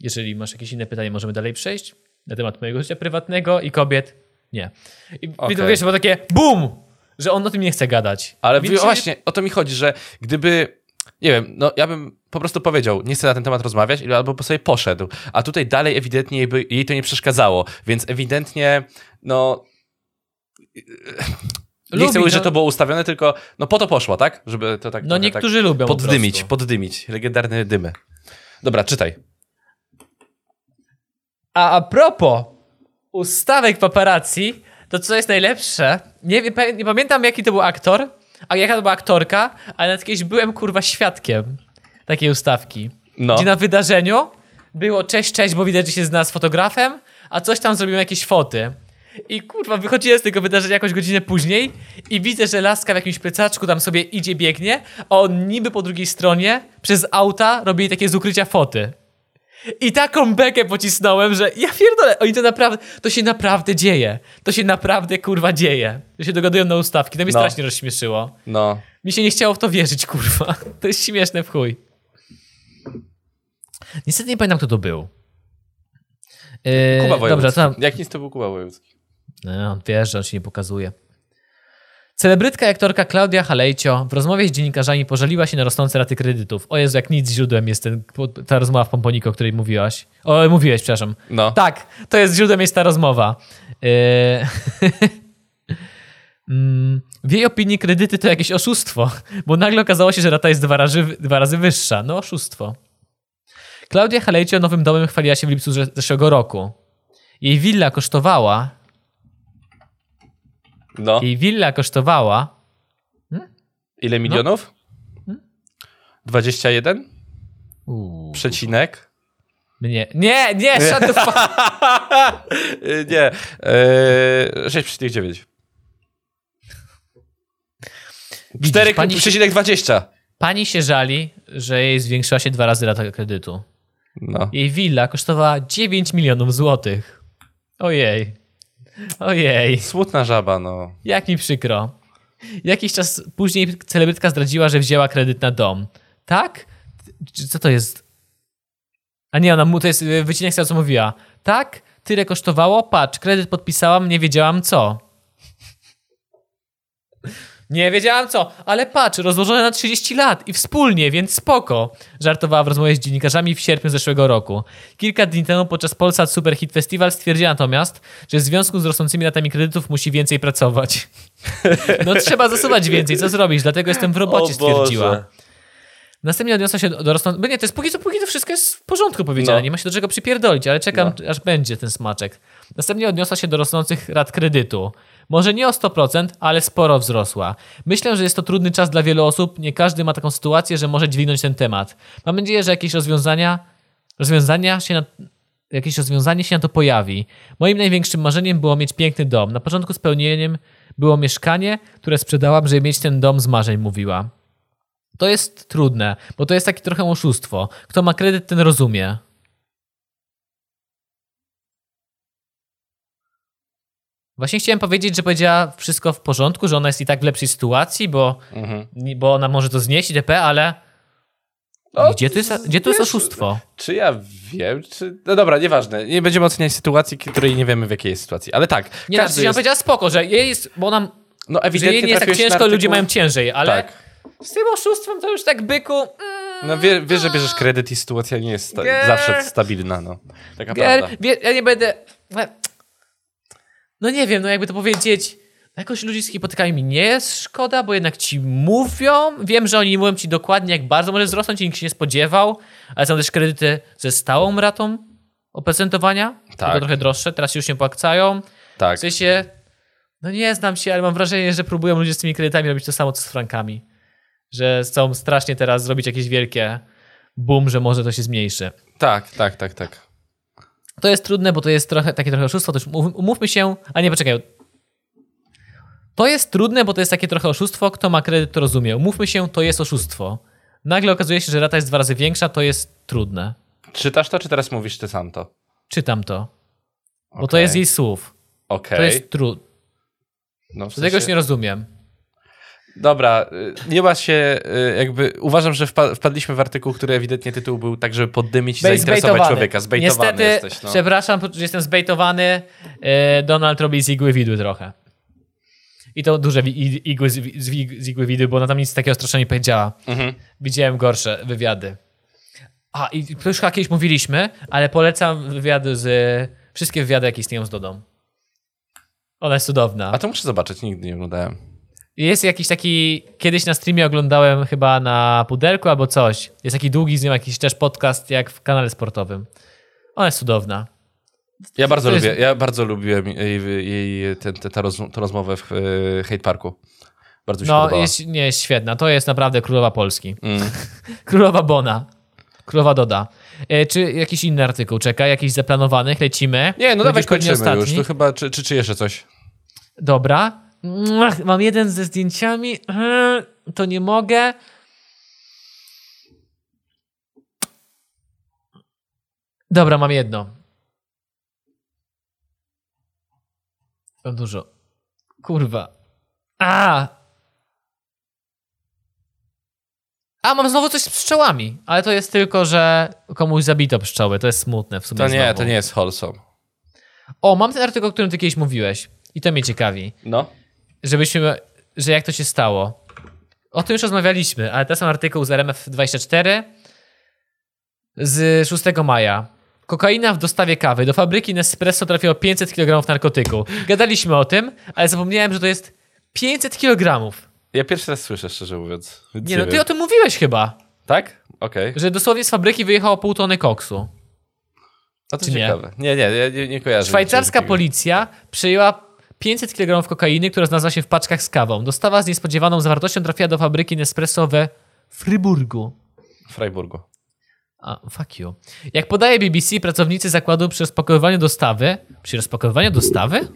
Jeżeli masz jakieś inne pytanie, możemy dalej przejść. Na temat mojego życia prywatnego i kobiet. Nie. I to wiesz, było takie BUM! Że on o tym nie chce gadać. Ale Więc- właśnie, o to mi chodzi, że gdyby, nie wiem, no ja bym po prostu powiedział, nie chcę na ten temat rozmawiać, albo po sobie poszedł, a tutaj dalej ewidentnie jej, by, jej to nie przeszkadzało, więc ewidentnie, no... Nie Lubi, chcę mówić, no. że to było ustawione, tylko no po to poszło, tak? Żeby to tak No trochę niektórzy tak lubią po poddymić, prostu. poddymić. Legendarne dymy. Dobra, czytaj. A a propos ustawek paparazzi, to co jest najlepsze, nie, wiem, nie pamiętam jaki to był aktor, a jaka to była aktorka, ale nawet kiedyś byłem kurwa świadkiem takiej ustawki. No. Gdzie na wydarzeniu było cześć, cześć, bo widać, że się zna z fotografem, a coś tam zrobiłem jakieś foty. I kurwa, wychodziłem z tego wydarzenia jakąś godzinę później i widzę, że laska w jakimś plecaczku tam sobie idzie, biegnie, a on niby po drugiej stronie przez auta robi takie z ukrycia foty. I taką bekę pocisnąłem, że ja pierdolę, oni to naprawdę, to się naprawdę dzieje. To się naprawdę, kurwa, dzieje. To się dogadują na ustawki, to mnie No. strasznie rozśmieszyło. No. Mi się nie chciało w to wierzyć, kurwa. To jest śmieszne w chuj. Niestety nie pamiętam, kto to był. Yy, Kuba Wojewódzki. Dobrze, tam, Jak nic to był Kuba Wojewódzki. no, on wie, że on się nie pokazuje. Celebrytka i aktorka Klaudia Halejcio w rozmowie z dziennikarzami pożaliła się na rosnące raty kredytów. O Jezu, jak nic źródłem jest ten, ta rozmowa w Pomponiku, o której mówiłaś. O, mówiłeś, przepraszam. No. Tak, to jest źródłem jest ta rozmowa. Yy... W jej opinii kredyty to jakieś oszustwo, bo nagle okazało się, że rata jest dwa razy, dwa razy wyższa. No oszustwo. Klaudia Halejcio nowym domem chwaliła się w lipcu zesz- zeszłego roku. Jej willa kosztowała No. jej willa kosztowała. Ile milionów? 21? Uuu, Przecinek? nie, nie, nie, shut the fuck. Nie. Yy, 6,9. Widzisz, pani, się, 4,20. pani się żali, że jej zwiększyła się dwa razy rata kredytu. No. Jej willa kosztowała 9 milionów złotych. Ojej. Ojej. Smutna żaba, no. Jak mi przykro. Jakiś czas później celebrytka zdradziła, że wzięła kredyt na dom. Tak? Co to jest? A nie, ona mu to jest y, wycinek z tego, co mówiła. Tak? Tyle kosztowało? Patrz, kredyt podpisałam, nie wiedziałam co. Nie wiedziałam co, ale patrz, rozłożone na 30 lat i wspólnie, więc spoko. Żartowała w rozmowie z dziennikarzami w sierpniu zeszłego roku. Kilka dni temu podczas Polsat Super Hit Festival stwierdziła natomiast, że w związku z rosnącymi ratami kredytów musi więcej pracować. No trzeba zasuwać więcej, co zrobić, dlatego jestem w robocie, stwierdziła. Następnie odniosła się do. Bo nie, to jest póki co, póki to wszystko jest w porządku powiedziane, No. nie ma się do czego przypierdolić, ale czekam, No. aż będzie ten smaczek. Następnie odniosła się do rosnących rat kredytu. Może nie o 100%, ale sporo wzrosła. Myślę, że jest to trudny czas dla wielu osób, nie każdy ma taką sytuację, że może dźwignąć ten temat. Mam nadzieję, że jakieś rozwiązania, rozwiązania się na, jakieś rozwiązanie się na to pojawi. Moim największym marzeniem było mieć piękny dom. Na początku spełnieniem było mieszkanie, które sprzedałam, żeby mieć ten dom z marzeń, mówiła. To jest trudne, bo to jest takie trochę oszustwo. Kto ma kredyt, ten rozumie. Właśnie chciałem powiedzieć, że powiedziała wszystko w porządku, że ona jest i tak w lepszej sytuacji, bo, Mhm. bo ona może to znieść, itp., ale No, gdzie to jest, gdzie to jest oszustwo? Czy ja wiem, czy... No dobra, nieważne. Nie będziemy oceniać sytuacji, której nie wiemy w jakiej jest sytuacji. Ale tak, Nie, znaczy, jest... powiedziała spoko, że jej jest, bo ona, No że ewidentnie jej nie jest tak ciężko, ludzie artykuł- mają ciężej, ale Tak. Z tym oszustwem to już tak byku... mm, No wie, wiesz, że bierzesz kredyt i sytuacja nie jest sta- Nie. zawsze stabilna, no. Taka Gier, prawda. wie, ja nie będę. No nie wiem, no jakby to powiedzieć. Jakoś ludzi z hipotekami mi nie jest szkoda, bo jednak ci mówią. Wiem, że oni mówią ci dokładnie, jak bardzo może wzrosnąć i nikt się nie spodziewał, ale są też kredyty ze stałą ratą oprocentowania. Tak. To trochę droższe, teraz się już nie opłacają. Tak. W sensie, no nie znam się, ale mam wrażenie, że próbują ludzie z tymi kredytami robić to samo, co z frankami. Że chcą strasznie teraz zrobić jakieś wielkie boom, że może to się zmniejszy. Tak, tak, tak, tak. To jest trudne, bo to jest trochę, takie trochę oszustwo. To umów- umówmy się, a nie, poczekaj. To jest trudne, bo to jest takie trochę oszustwo. Kto ma kredyt, to rozumie. Umówmy się, to jest oszustwo. Nagle okazuje się, że rata jest dwa razy większa, to jest trudne. Czytasz to, czy teraz mówisz ty sam to? Czytam to. Bo to Okej. jest jej słów. Okej. To jest trudne. No, w Do tego już sensie- nie rozumiem. Dobra, y, nie ma się, y, jakby, uważam, że wpa- wpadliśmy w artykuł, który ewidentnie tytuł był tak, żeby poddymić i Bej- zainteresować człowieka. Zbejtowany Niestety, jesteś, no. przepraszam, że jestem zbejtowany. E, Donald robi z igły widły trochę. I to duże igły z, z, igły widły, bo ona tam nic takiego strasznie nie powiedziała. Mhm. Widziałem gorsze wywiady. A, i to już kiedyś mówiliśmy, ale polecam wywiady z... Wszystkie wywiady, jakie istnieją z Dodą. Ona jest cudowna. A to muszę zobaczyć, nigdy nie oglądałem. Jest jakiś taki... Kiedyś na streamie oglądałem chyba na Pudelku albo coś. Jest taki długi z nią jakiś też podcast jak w kanale sportowym. Ona jest cudowna. Ja bardzo jest- lubię, ja bardzo lubiłem jej, jej ten, ten, tę roz, tę rozmowę w y, Hate Parku. Bardzo mi się No, podobała. jest, nie, jest świetna. To jest naprawdę królowa Polski. Mm. Królowa Bona. Królowa Doda. E, czy jakiś inny artykuł czeka? Jakiś zaplanowanych? Lecimy? Nie, no dawaj kończymy już. To chyba, czy, czy, czy jeszcze coś? Dobra. Mam jeden ze zdjęciami. Hmm, To nie mogę. Dobra, mam jedno. Mam dużo. Kurwa. A! A, mam znowu coś z pszczołami, ale to jest tylko, że komuś zabito pszczoły. To jest smutne w sumie. To nie, znowu. to nie jest wholesome. O, mam ten artykuł, o którym ty kiedyś mówiłeś. I to mnie ciekawi No. Żebyśmy, że jak to się stało. O tym już rozmawialiśmy, ale to są artykuł z RMF24 z 6 maja. Kokaina w dostawie kawy. Do fabryki Nespresso trafiło 500 kg narkotyku. Gadaliśmy o tym, ale zapomniałem, że to jest 500 kg. Ja pierwszy raz słyszę, szczerze mówiąc. Więc Nie no, ty wiem. o tym mówiłeś chyba, Tak? Okej. że dosłownie z fabryki wyjechało pół tony koksu. A to Czy nie? ciekawe. Nie, nie, ja nie, nie kojarzę. Szwajcarska policja przejęła 500 kg kokainy, która znalazła się w paczkach z kawą. Dostawa z niespodziewaną zawartością trafiła do fabryki Nespresso we Fryburgu. W Freiburgu. A, fuck you. Jak podaje BBC, pracownicy zakładu przy rozpakowywaniu dostawy... Przy rozpakowywaniu dostawy?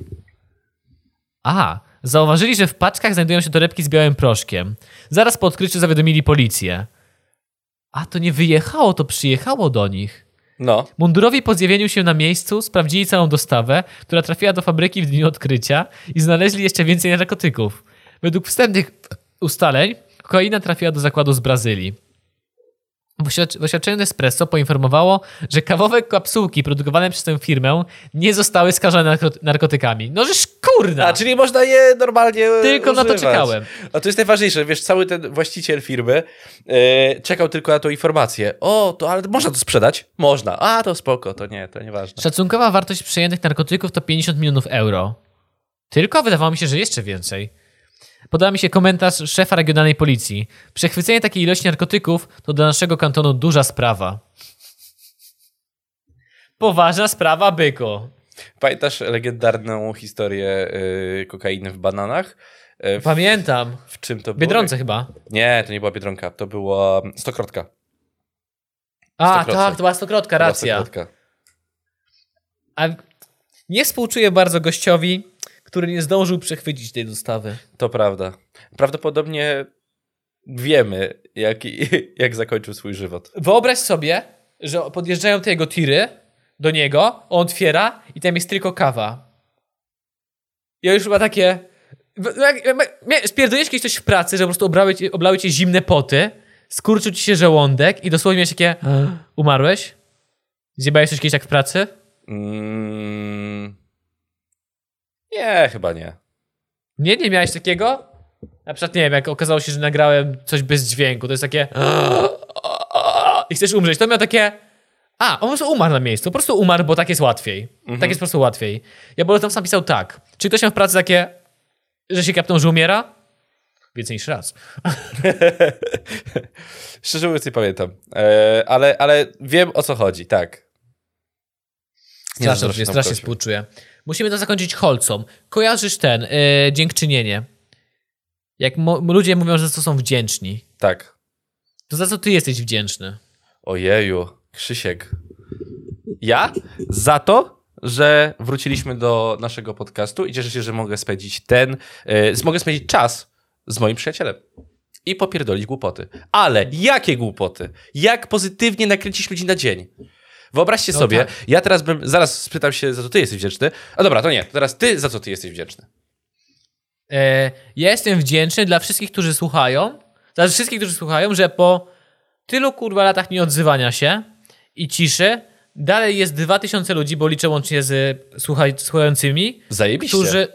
A, zauważyli, że w paczkach znajdują się torebki z białym proszkiem. Zaraz po odkryciu zawiadomili policję. A, to nie wyjechało, to przyjechało do nich. No. Mundurowi po zjawieniu się na miejscu sprawdzili całą dostawę, która trafiła do fabryki w dniu odkrycia i znaleźli jeszcze więcej narkotyków. Według wstępnych ustaleń kokaina trafiła do zakładu z Brazylii. Oświadczeniu Nespresso poinformowało, że kawowe kapsułki produkowane przez tę firmę nie zostały skażone narko- narkotykami. No żeż kurna! A, czyli można je normalnie Tylko na to używać. czekałem. A to jest najważniejsze, wiesz, cały ten właściciel firmy e, czekał tylko na tą informację. O, to ale można to sprzedać? Można. A, to spoko, to nie, to nieważne. Szacunkowa wartość przejętych narkotyków to 50 milionów euro. Tylko wydawało mi się, że jeszcze więcej. Podał mi się komentarz szefa regionalnej policji. Przechwycenie takiej ilości narkotyków to dla naszego kantonu duża sprawa. Poważna sprawa, byku. Pamiętasz legendarną historię y, kokainy w bananach? W, Pamiętam. w czym to było? Biedronce chyba. Nie, to nie była Biedronka, to była stokrotka. A, tak, to była stokrotka, To była racja. Stokrotka. A nie współczuję bardzo gościowi, który nie zdążył przechwycić tej dostawy. To prawda. Prawdopodobnie wiemy, jak, jak zakończył swój żywot. Wyobraź sobie, że podjeżdżają te jego tiry do niego, on otwiera i tam jest tylko kawa. Ja już chyba takie... jak- jak- Spierdoliłeś kiedyś coś w pracy, że po prostu obrały cię, oblały cię zimne poty, skurczył ci się żołądek i dosłownie miałeś takie... Umarłeś? Zjebałeś coś kiedyś tak w pracy? Mm, nie, chyba nie. Nie, nie miałeś takiego? Na przykład, nie wiem, jak okazało się, że nagrałem coś bez dźwięku, to jest takie... I chcesz umrzeć, to miał takie... A, on po prostu umarł na miejscu, po prostu umarł, bo tak jest łatwiej. Tak jest po prostu łatwiej. Ja bym tam sam pisał tak. Czy ktoś miał w pracy takie, że się kapnął, że umiera? Więcej niż raz. Szczerze mówiąc nie pamiętam. E, ale, ale wiem o co chodzi, tak. Nie Strasznie, zazdroszczę strasznie, współczuję. Musimy to zakończyć holcą. Kojarzysz ten, yy, dziękczynienie. Jak ludzie mówią, że to są wdzięczni, Tak. to za co ty jesteś wdzięczny? Ojeju, Krzysiek. Ja? Za to, że wróciliśmy do naszego podcastu i cieszę się, że mogę spędzić ten, e, mogę spędzić czas z moim przyjacielem. I popierdolić głupoty. Ale jakie głupoty? Jak pozytywnie nakręcić ludzi na dzień? Wyobraźcie No sobie, tak. ja teraz bym, zaraz spytam się, za co ty jesteś wdzięczny. A dobra, to nie, to teraz ty, za co ty jesteś wdzięczny? E, ja jestem wdzięczny dla wszystkich, którzy słuchają, dla wszystkich, którzy słuchają, że po tylu kurwa latach nieodzywania się i ciszy, dalej jest 2000 ludzi, bo liczę łącznie z słuchaj, słuchającymi, Zajebiście. którzy,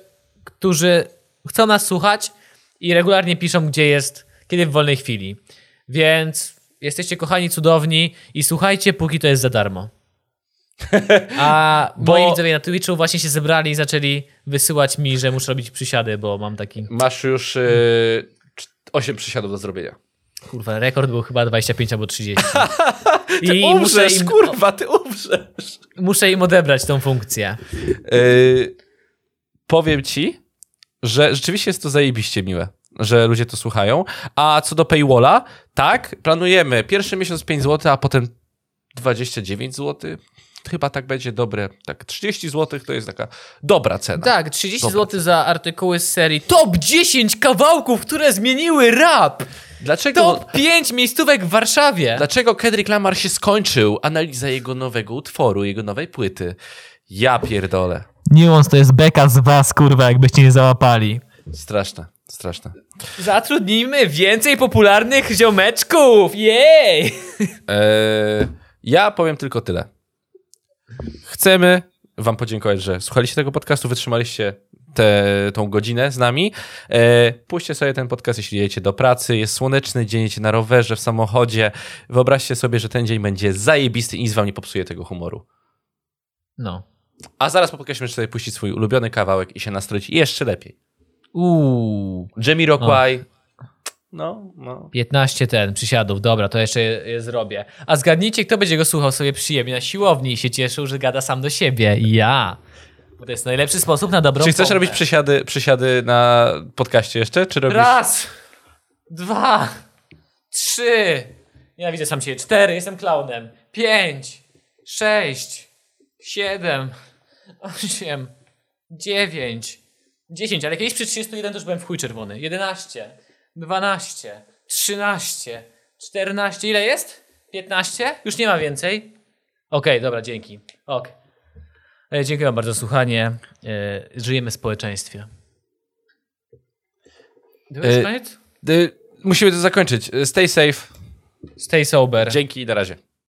którzy chcą nas słuchać i regularnie piszą, gdzie jest, kiedy w wolnej chwili. Więc jesteście kochani, cudowni i słuchajcie, póki to jest za darmo. A Bo- moi widzowie na Twitchu właśnie się zebrali i zaczęli wysyłać mi, że muszę robić przysiady, bo mam taki... Masz już e, 8 przysiadów do zrobienia. Kurwa, rekord był chyba 25 albo 30. I muszę umrzesz, im, kurwa, ty umrzesz. muszę im odebrać tą funkcję. Yy, powiem ci, że rzeczywiście jest to zajebiście miłe, że ludzie to słuchają. A co do paywalla, tak, planujemy pierwszy miesiąc 5 zł, a potem 29 zł. Chyba tak będzie dobre. Tak, 30 zł to jest taka dobra cena. Tak, 30 Dobra. zł za artykuły z serii Top 10 kawałków, które zmieniły rap! Dlaczego, Top 5 miejscówek w Warszawie! dlaczego Kendrick Lamar się skończył? Analiza jego nowego utworu, jego nowej płyty. Ja pierdolę. Nuance to jest beka z was, kurwa, jakbyście nie załapali. Straszne, straszne. Zatrudnijmy więcej popularnych ziomeczków! Jej! Eee, ja powiem tylko tyle. Chcemy Wam podziękować, że słuchaliście tego podcastu, wytrzymaliście tę tą godzinę z nami. Eee, puśćcie sobie ten podcast, jeśli jedziecie do pracy. Jest słoneczny dzień, jedziecie na rowerze, w samochodzie. Wyobraźcie sobie, że ten dzień będzie zajebisty i nic Wam nie popsuje tego humoru. No. A zaraz po podcaście możecie sobie puścić swój ulubiony kawałek i się nastroić jeszcze lepiej. Uuu. Jamie Rockway. No, no. 15 ten, przysiadów, dobra, to jeszcze je, je zrobię. A zgadnijcie, kto będzie go słuchał sobie przyjemnie na siłowni i się cieszył, że gada sam do siebie. Ja. Bo to jest najlepszy sposób na dobrą Czy chcesz pompę. robić przysiady, przysiady na podcaście jeszcze? Czy robisz... Raz, dwa, trzy, nienawidzę sam siebie, cztery, jestem klaunem, pięć, sześć, siedem, osiem, dziewięć, dziesięć, ale kiedyś przy 31 to już byłem w chuj czerwony, jedenaście, dwanaście, trzynaście, czternaście, ile jest? Piętnaście? Już nie ma więcej? Okej, dobra, dzięki. Ok. E, Dziękuję bardzo za słuchanie. E, Żyjemy w społeczeństwie. E, koniec? Musimy to zakończyć. Stay safe. Stay sober. Dzięki i na razie.